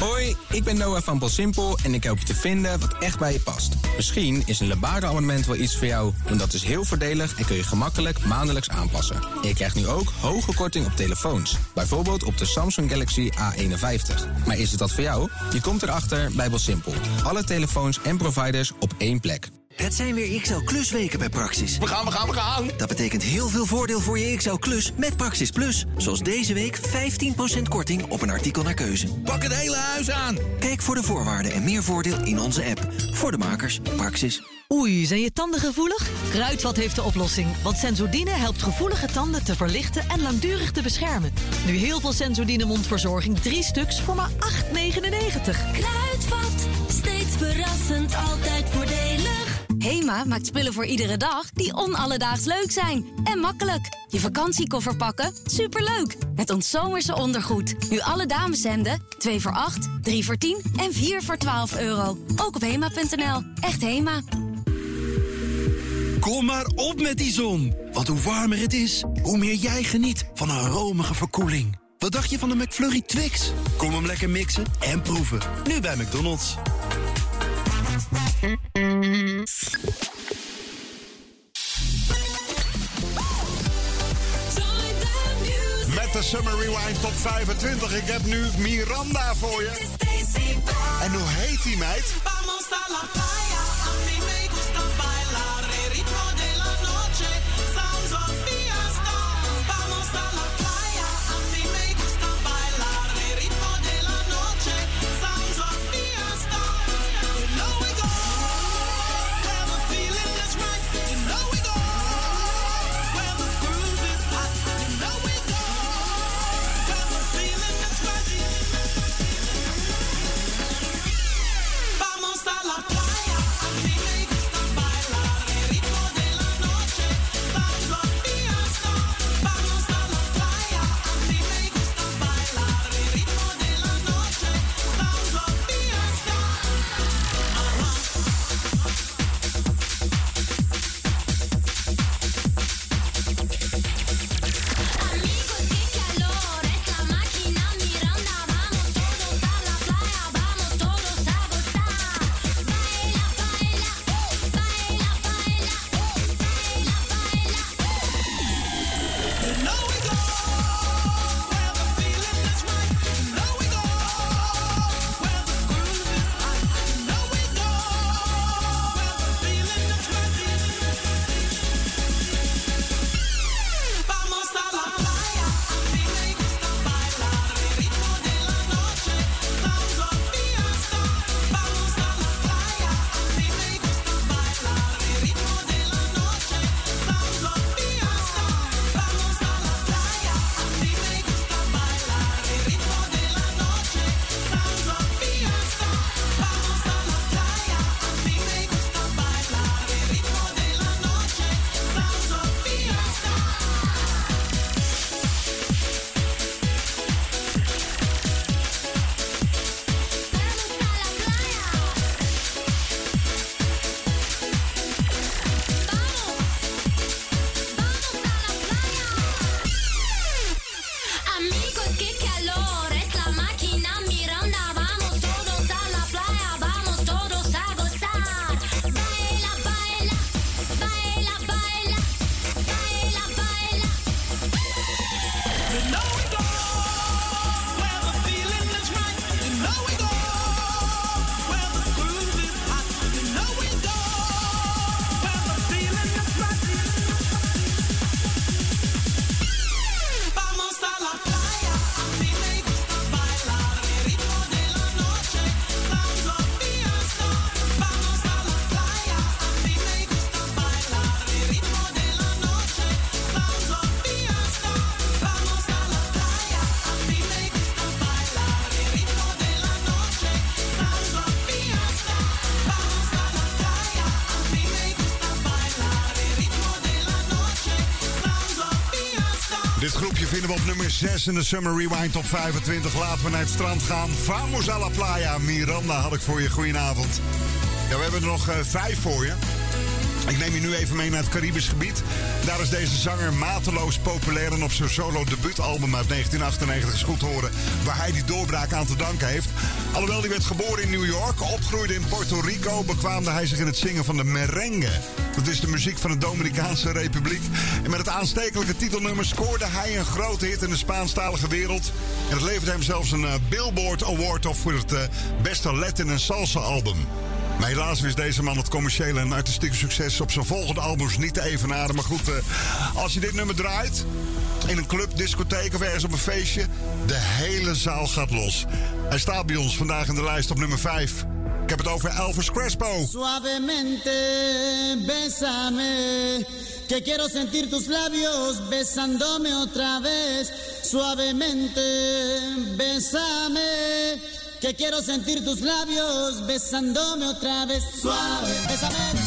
S27: Hoi, ik ben Noah van Bolsimpel en ik help je te vinden wat echt bij je past. Misschien is een Lebara-abonnement wel iets voor jou, want dat is heel voordelig en kun je gemakkelijk maandelijks aanpassen. En je krijgt nu ook hoge korting op telefoons, bijvoorbeeld op de Samsung Galaxy A51. Maar is het dat voor jou? Je komt erachter bij Bolsimpel. Alle telefoons en providers op één plek.
S25: Het zijn weer XL Klus weken bij Praxis. We gaan, we gaan, we gaan! Dat betekent heel veel voordeel voor je XL Klus met Praxis Plus. Zoals deze week 15% korting op een artikel naar keuze. Pak het hele huis aan! Kijk voor de voorwaarden en meer voordeel in onze app. Voor de makers, Praxis.
S13: Oei, zijn je tanden gevoelig? Kruidvat heeft de oplossing, want Sensodyne helpt gevoelige tanden te verlichten en langdurig te beschermen. Nu heel veel Sensodyne mondverzorging, drie stuks voor maar 8,99.
S28: Kruidvat, steeds verrassend, altijd voordelig.
S11: Hema maakt spullen voor iedere dag die onalledaags leuk zijn. En makkelijk. Je vakantiekoffer pakken? Superleuk. Met ons zomerse ondergoed. Nu alle dameshemden. 2 voor 8, 3 voor 10 en 4 voor 12 euro. Ook op hema.nl. Echt Hema.
S12: Kom maar op met die zon. Want hoe warmer het is, hoe meer jij geniet van een romige verkoeling. Wat dacht je van de McFlurry Twix? Kom hem lekker mixen en proeven. Nu bij McDonald's.
S3: Met de Summer Rewind Top 25. Ik heb nu Miranda voor je. En hoe heet die meid?
S6: Vamos a la
S3: op 6 in de Summer Rewind Top 25. Laten we naar het strand gaan. Vamos a la playa. Miranda had ik voor je. Goedenavond. Ja, we hebben er nog eh, vijf voor je. Ik neem je nu even mee naar het Caribisch gebied. Daar is deze zanger mateloos populair en op zijn solo debuutalbum uit 1998 is goed te horen waar hij die doorbraak aan te danken heeft. Alhoewel hij werd geboren in New York, opgroeide in Puerto Rico, bekwaamde hij zich in het zingen van de merengue. Dat is de muziek van de Dominicaanse Republiek. En met het aanstekelijke titelnummer scoorde hij een grote hit in de Spaanstalige wereld. En het leverde hem zelfs een eh, Billboard Award op voor het eh, beste Latin en Salsa album. Maar helaas wist deze man het commerciële en artistieke succes op zijn volgende albums niet te evenaren. Maar goed, eh, als je dit nummer draait, in een club, discotheek of ergens op een feestje, de hele zaal gaat los. Hij staat bij ons vandaag in de lijst op nummer 5. Elvis Crespo.
S29: Suavemente, bésame, que quiero sentir tus labios besándome otra vez. Suavemente, bésame, que quiero sentir tus labios besándome otra vez. Suave, bésame,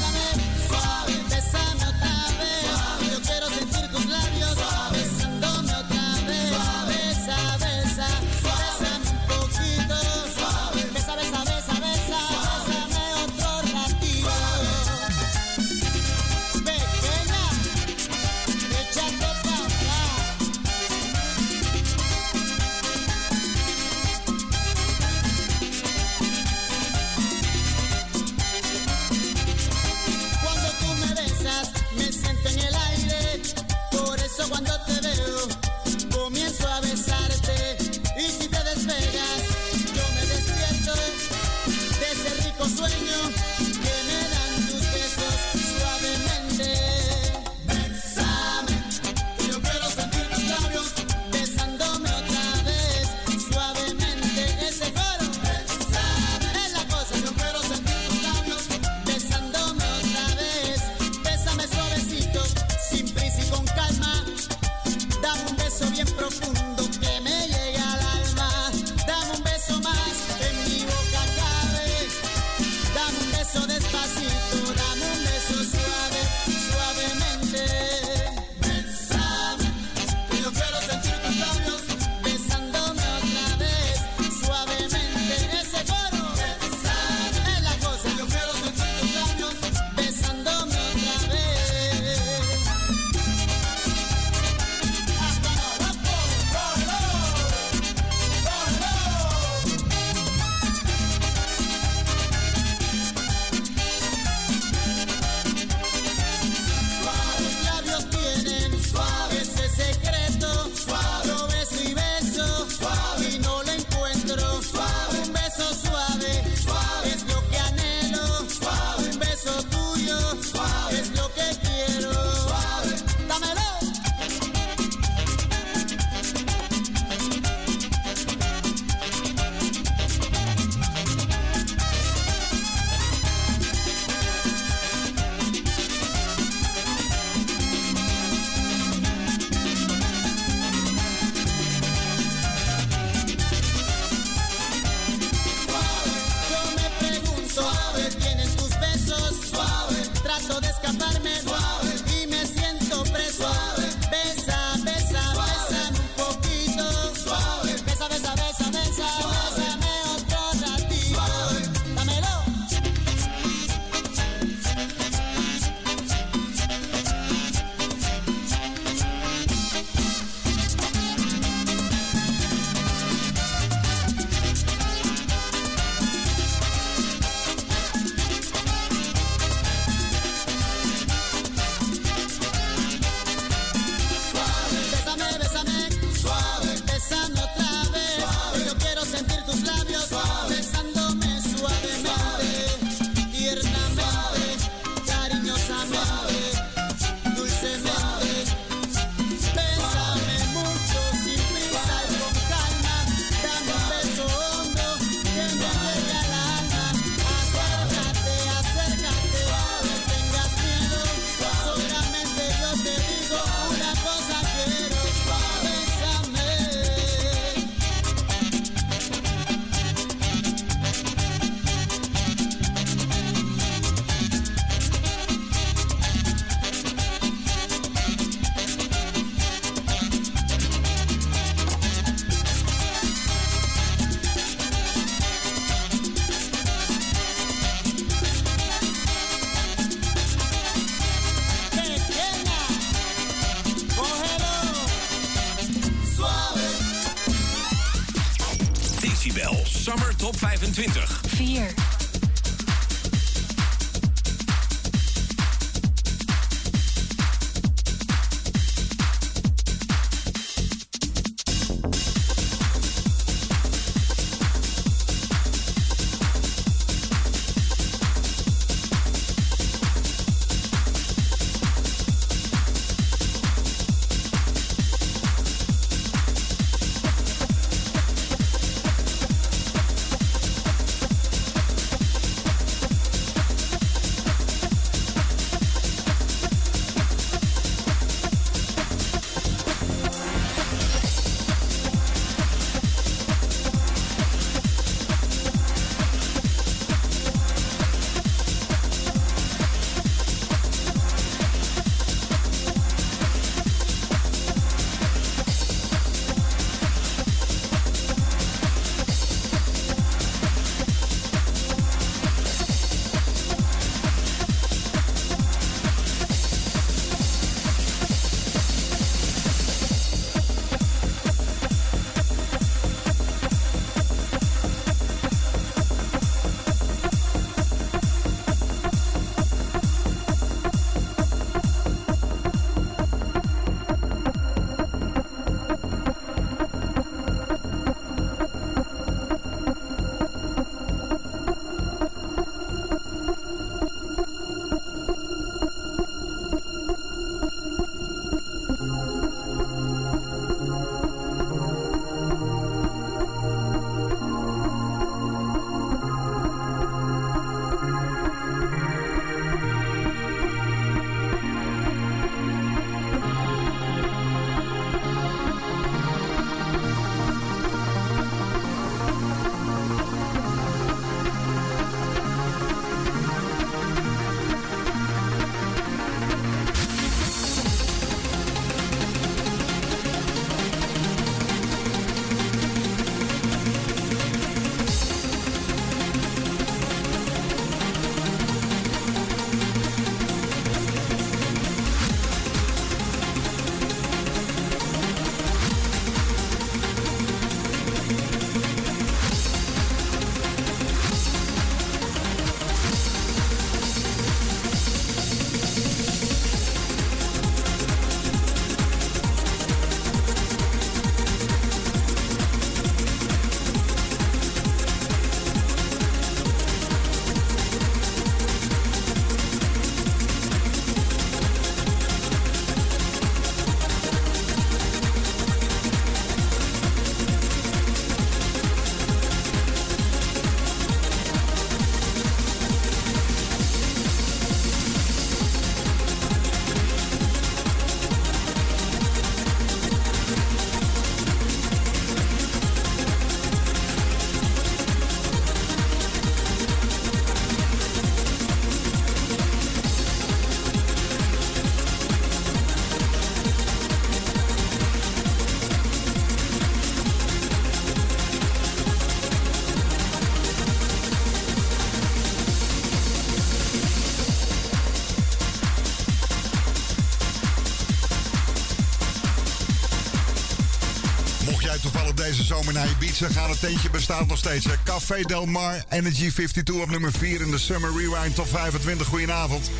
S5: zomer naar Ibiza gaan. Het eentje bestaat nog steeds. Hè? Café Del Mar, Energy 52 op nummer 4 in de Summer Rewind Top 25. Goedenavond.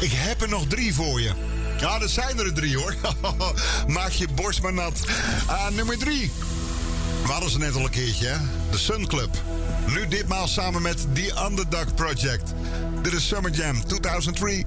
S5: Ik heb er nog drie voor je. Ja, er zijn er drie hoor. Maak je borst maar nat. Uh, nummer 3. We hadden ze net al een keertje, hè? De Sun Club. Nu ditmaal samen met The Underdog Project. Dit is Summer Jam 2003.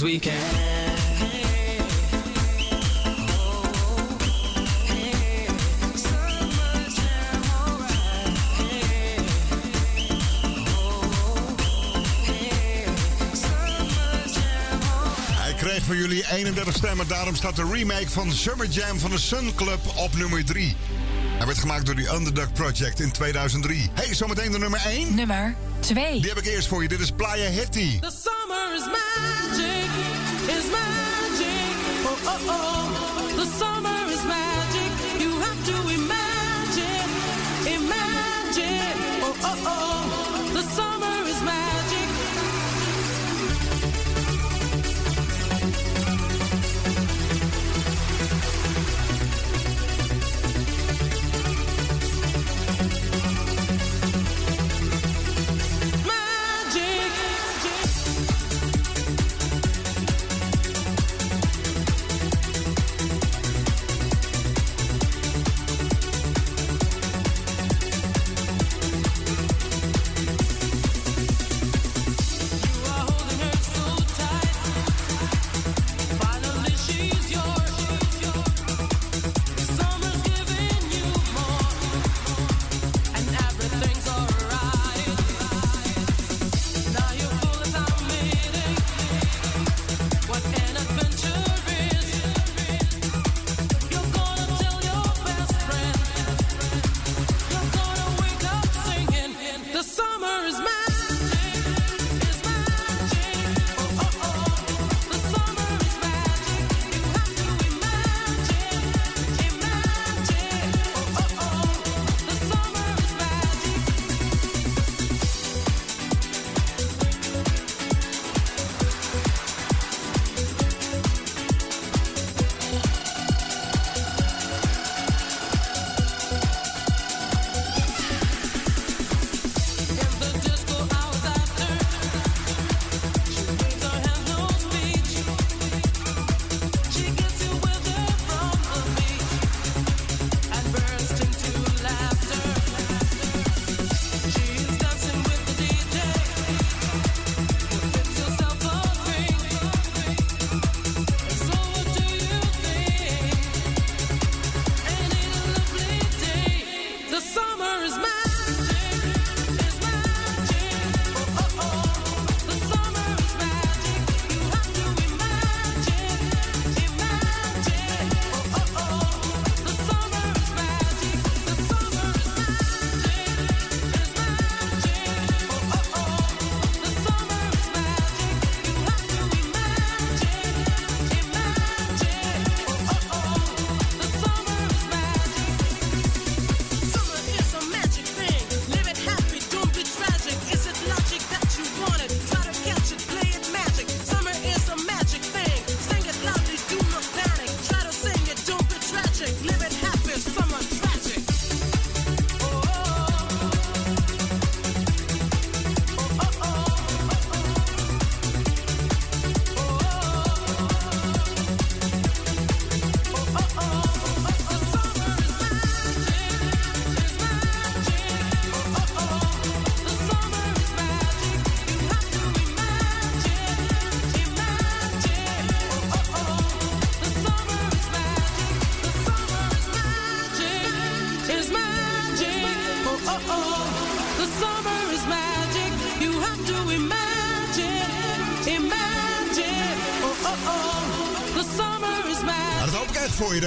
S3: as we can.
S5: kreeg voor jullie 31 stemmen. Daarom staat de remake van Summer Jam van de Sun Club op nummer 3. Hij werd gemaakt door die Underdog Project in 2003. hey, zometeen de nummer 1.
S30: Nummer 2.
S5: Die heb ik eerst voor je. Dit is Playa
S3: Hitty.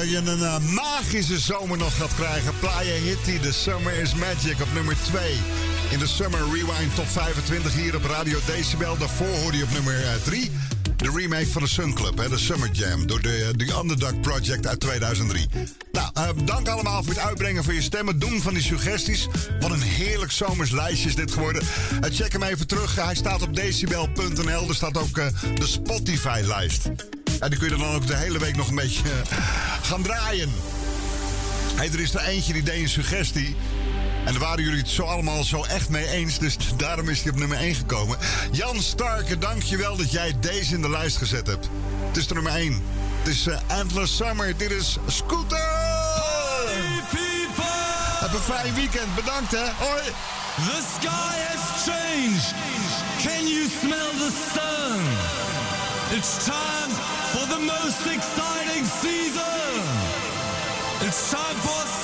S3: Dat je een eh, magische zomer nog gaat krijgen. Playa Hitty, The Summer is Magic op nummer 2. In de Summer Rewind Top 25 hier op Radio Decibel. Daarvoor hoorde je op nummer 3 de remake van de Sun Club, de Summer Jam. Door de, de Underdog Project uit 2003. Nou, eh, dank allemaal voor het uitbrengen van je stemmen. Doen van die suggesties. Wat een heerlijk zomers lijstje is dit geworden. Eh, check hem even terug. Hij staat op decibel.nl. Er staat ook eh, de Spotify-lijst. En die kun je dan ook de hele week nog een beetje eh, gaan draaien. Hey, er is er eentje die deed een suggestie. En daar waren jullie het zo allemaal zo echt mee eens. Dus daarom is hij op nummer 1 gekomen. Jan Starke, dankjewel dat jij deze in de lijst gezet hebt. Het is de nummer 1. Het is eh, Antler Summer. Dit is Scooter! Heb een fijn weekend. Bedankt hè. Hoi.
S5: The sky has changed. Can you smell the sun? It's time for the most exciting season. It's time for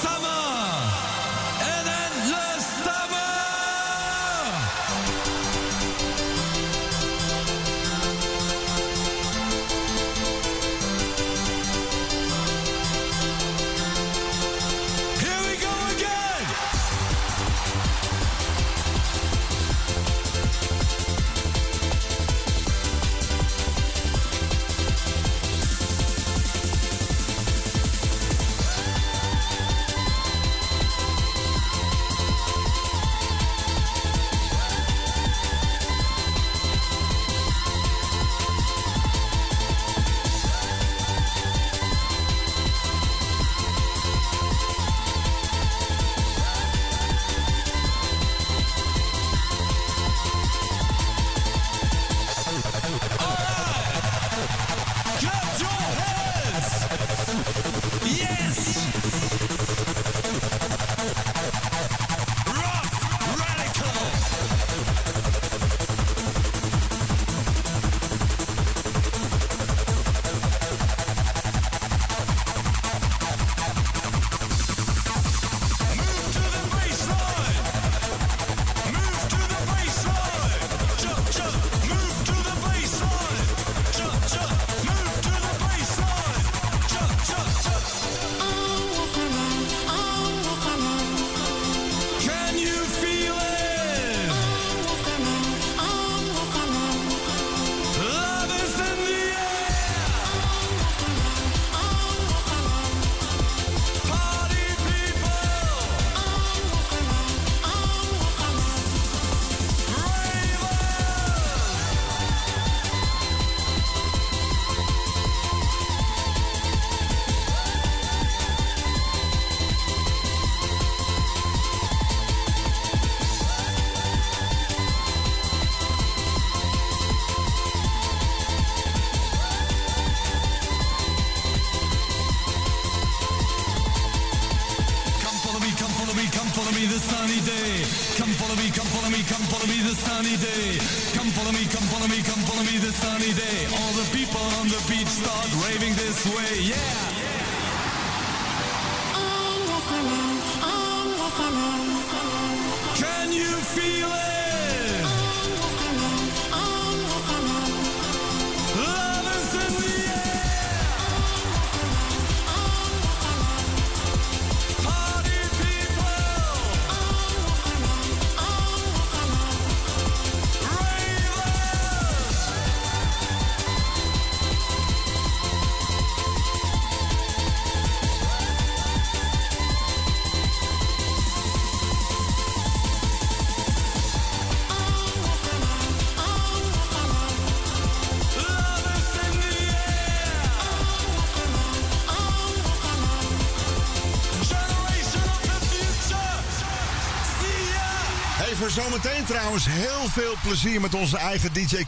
S3: veel plezier met onze eigen DJ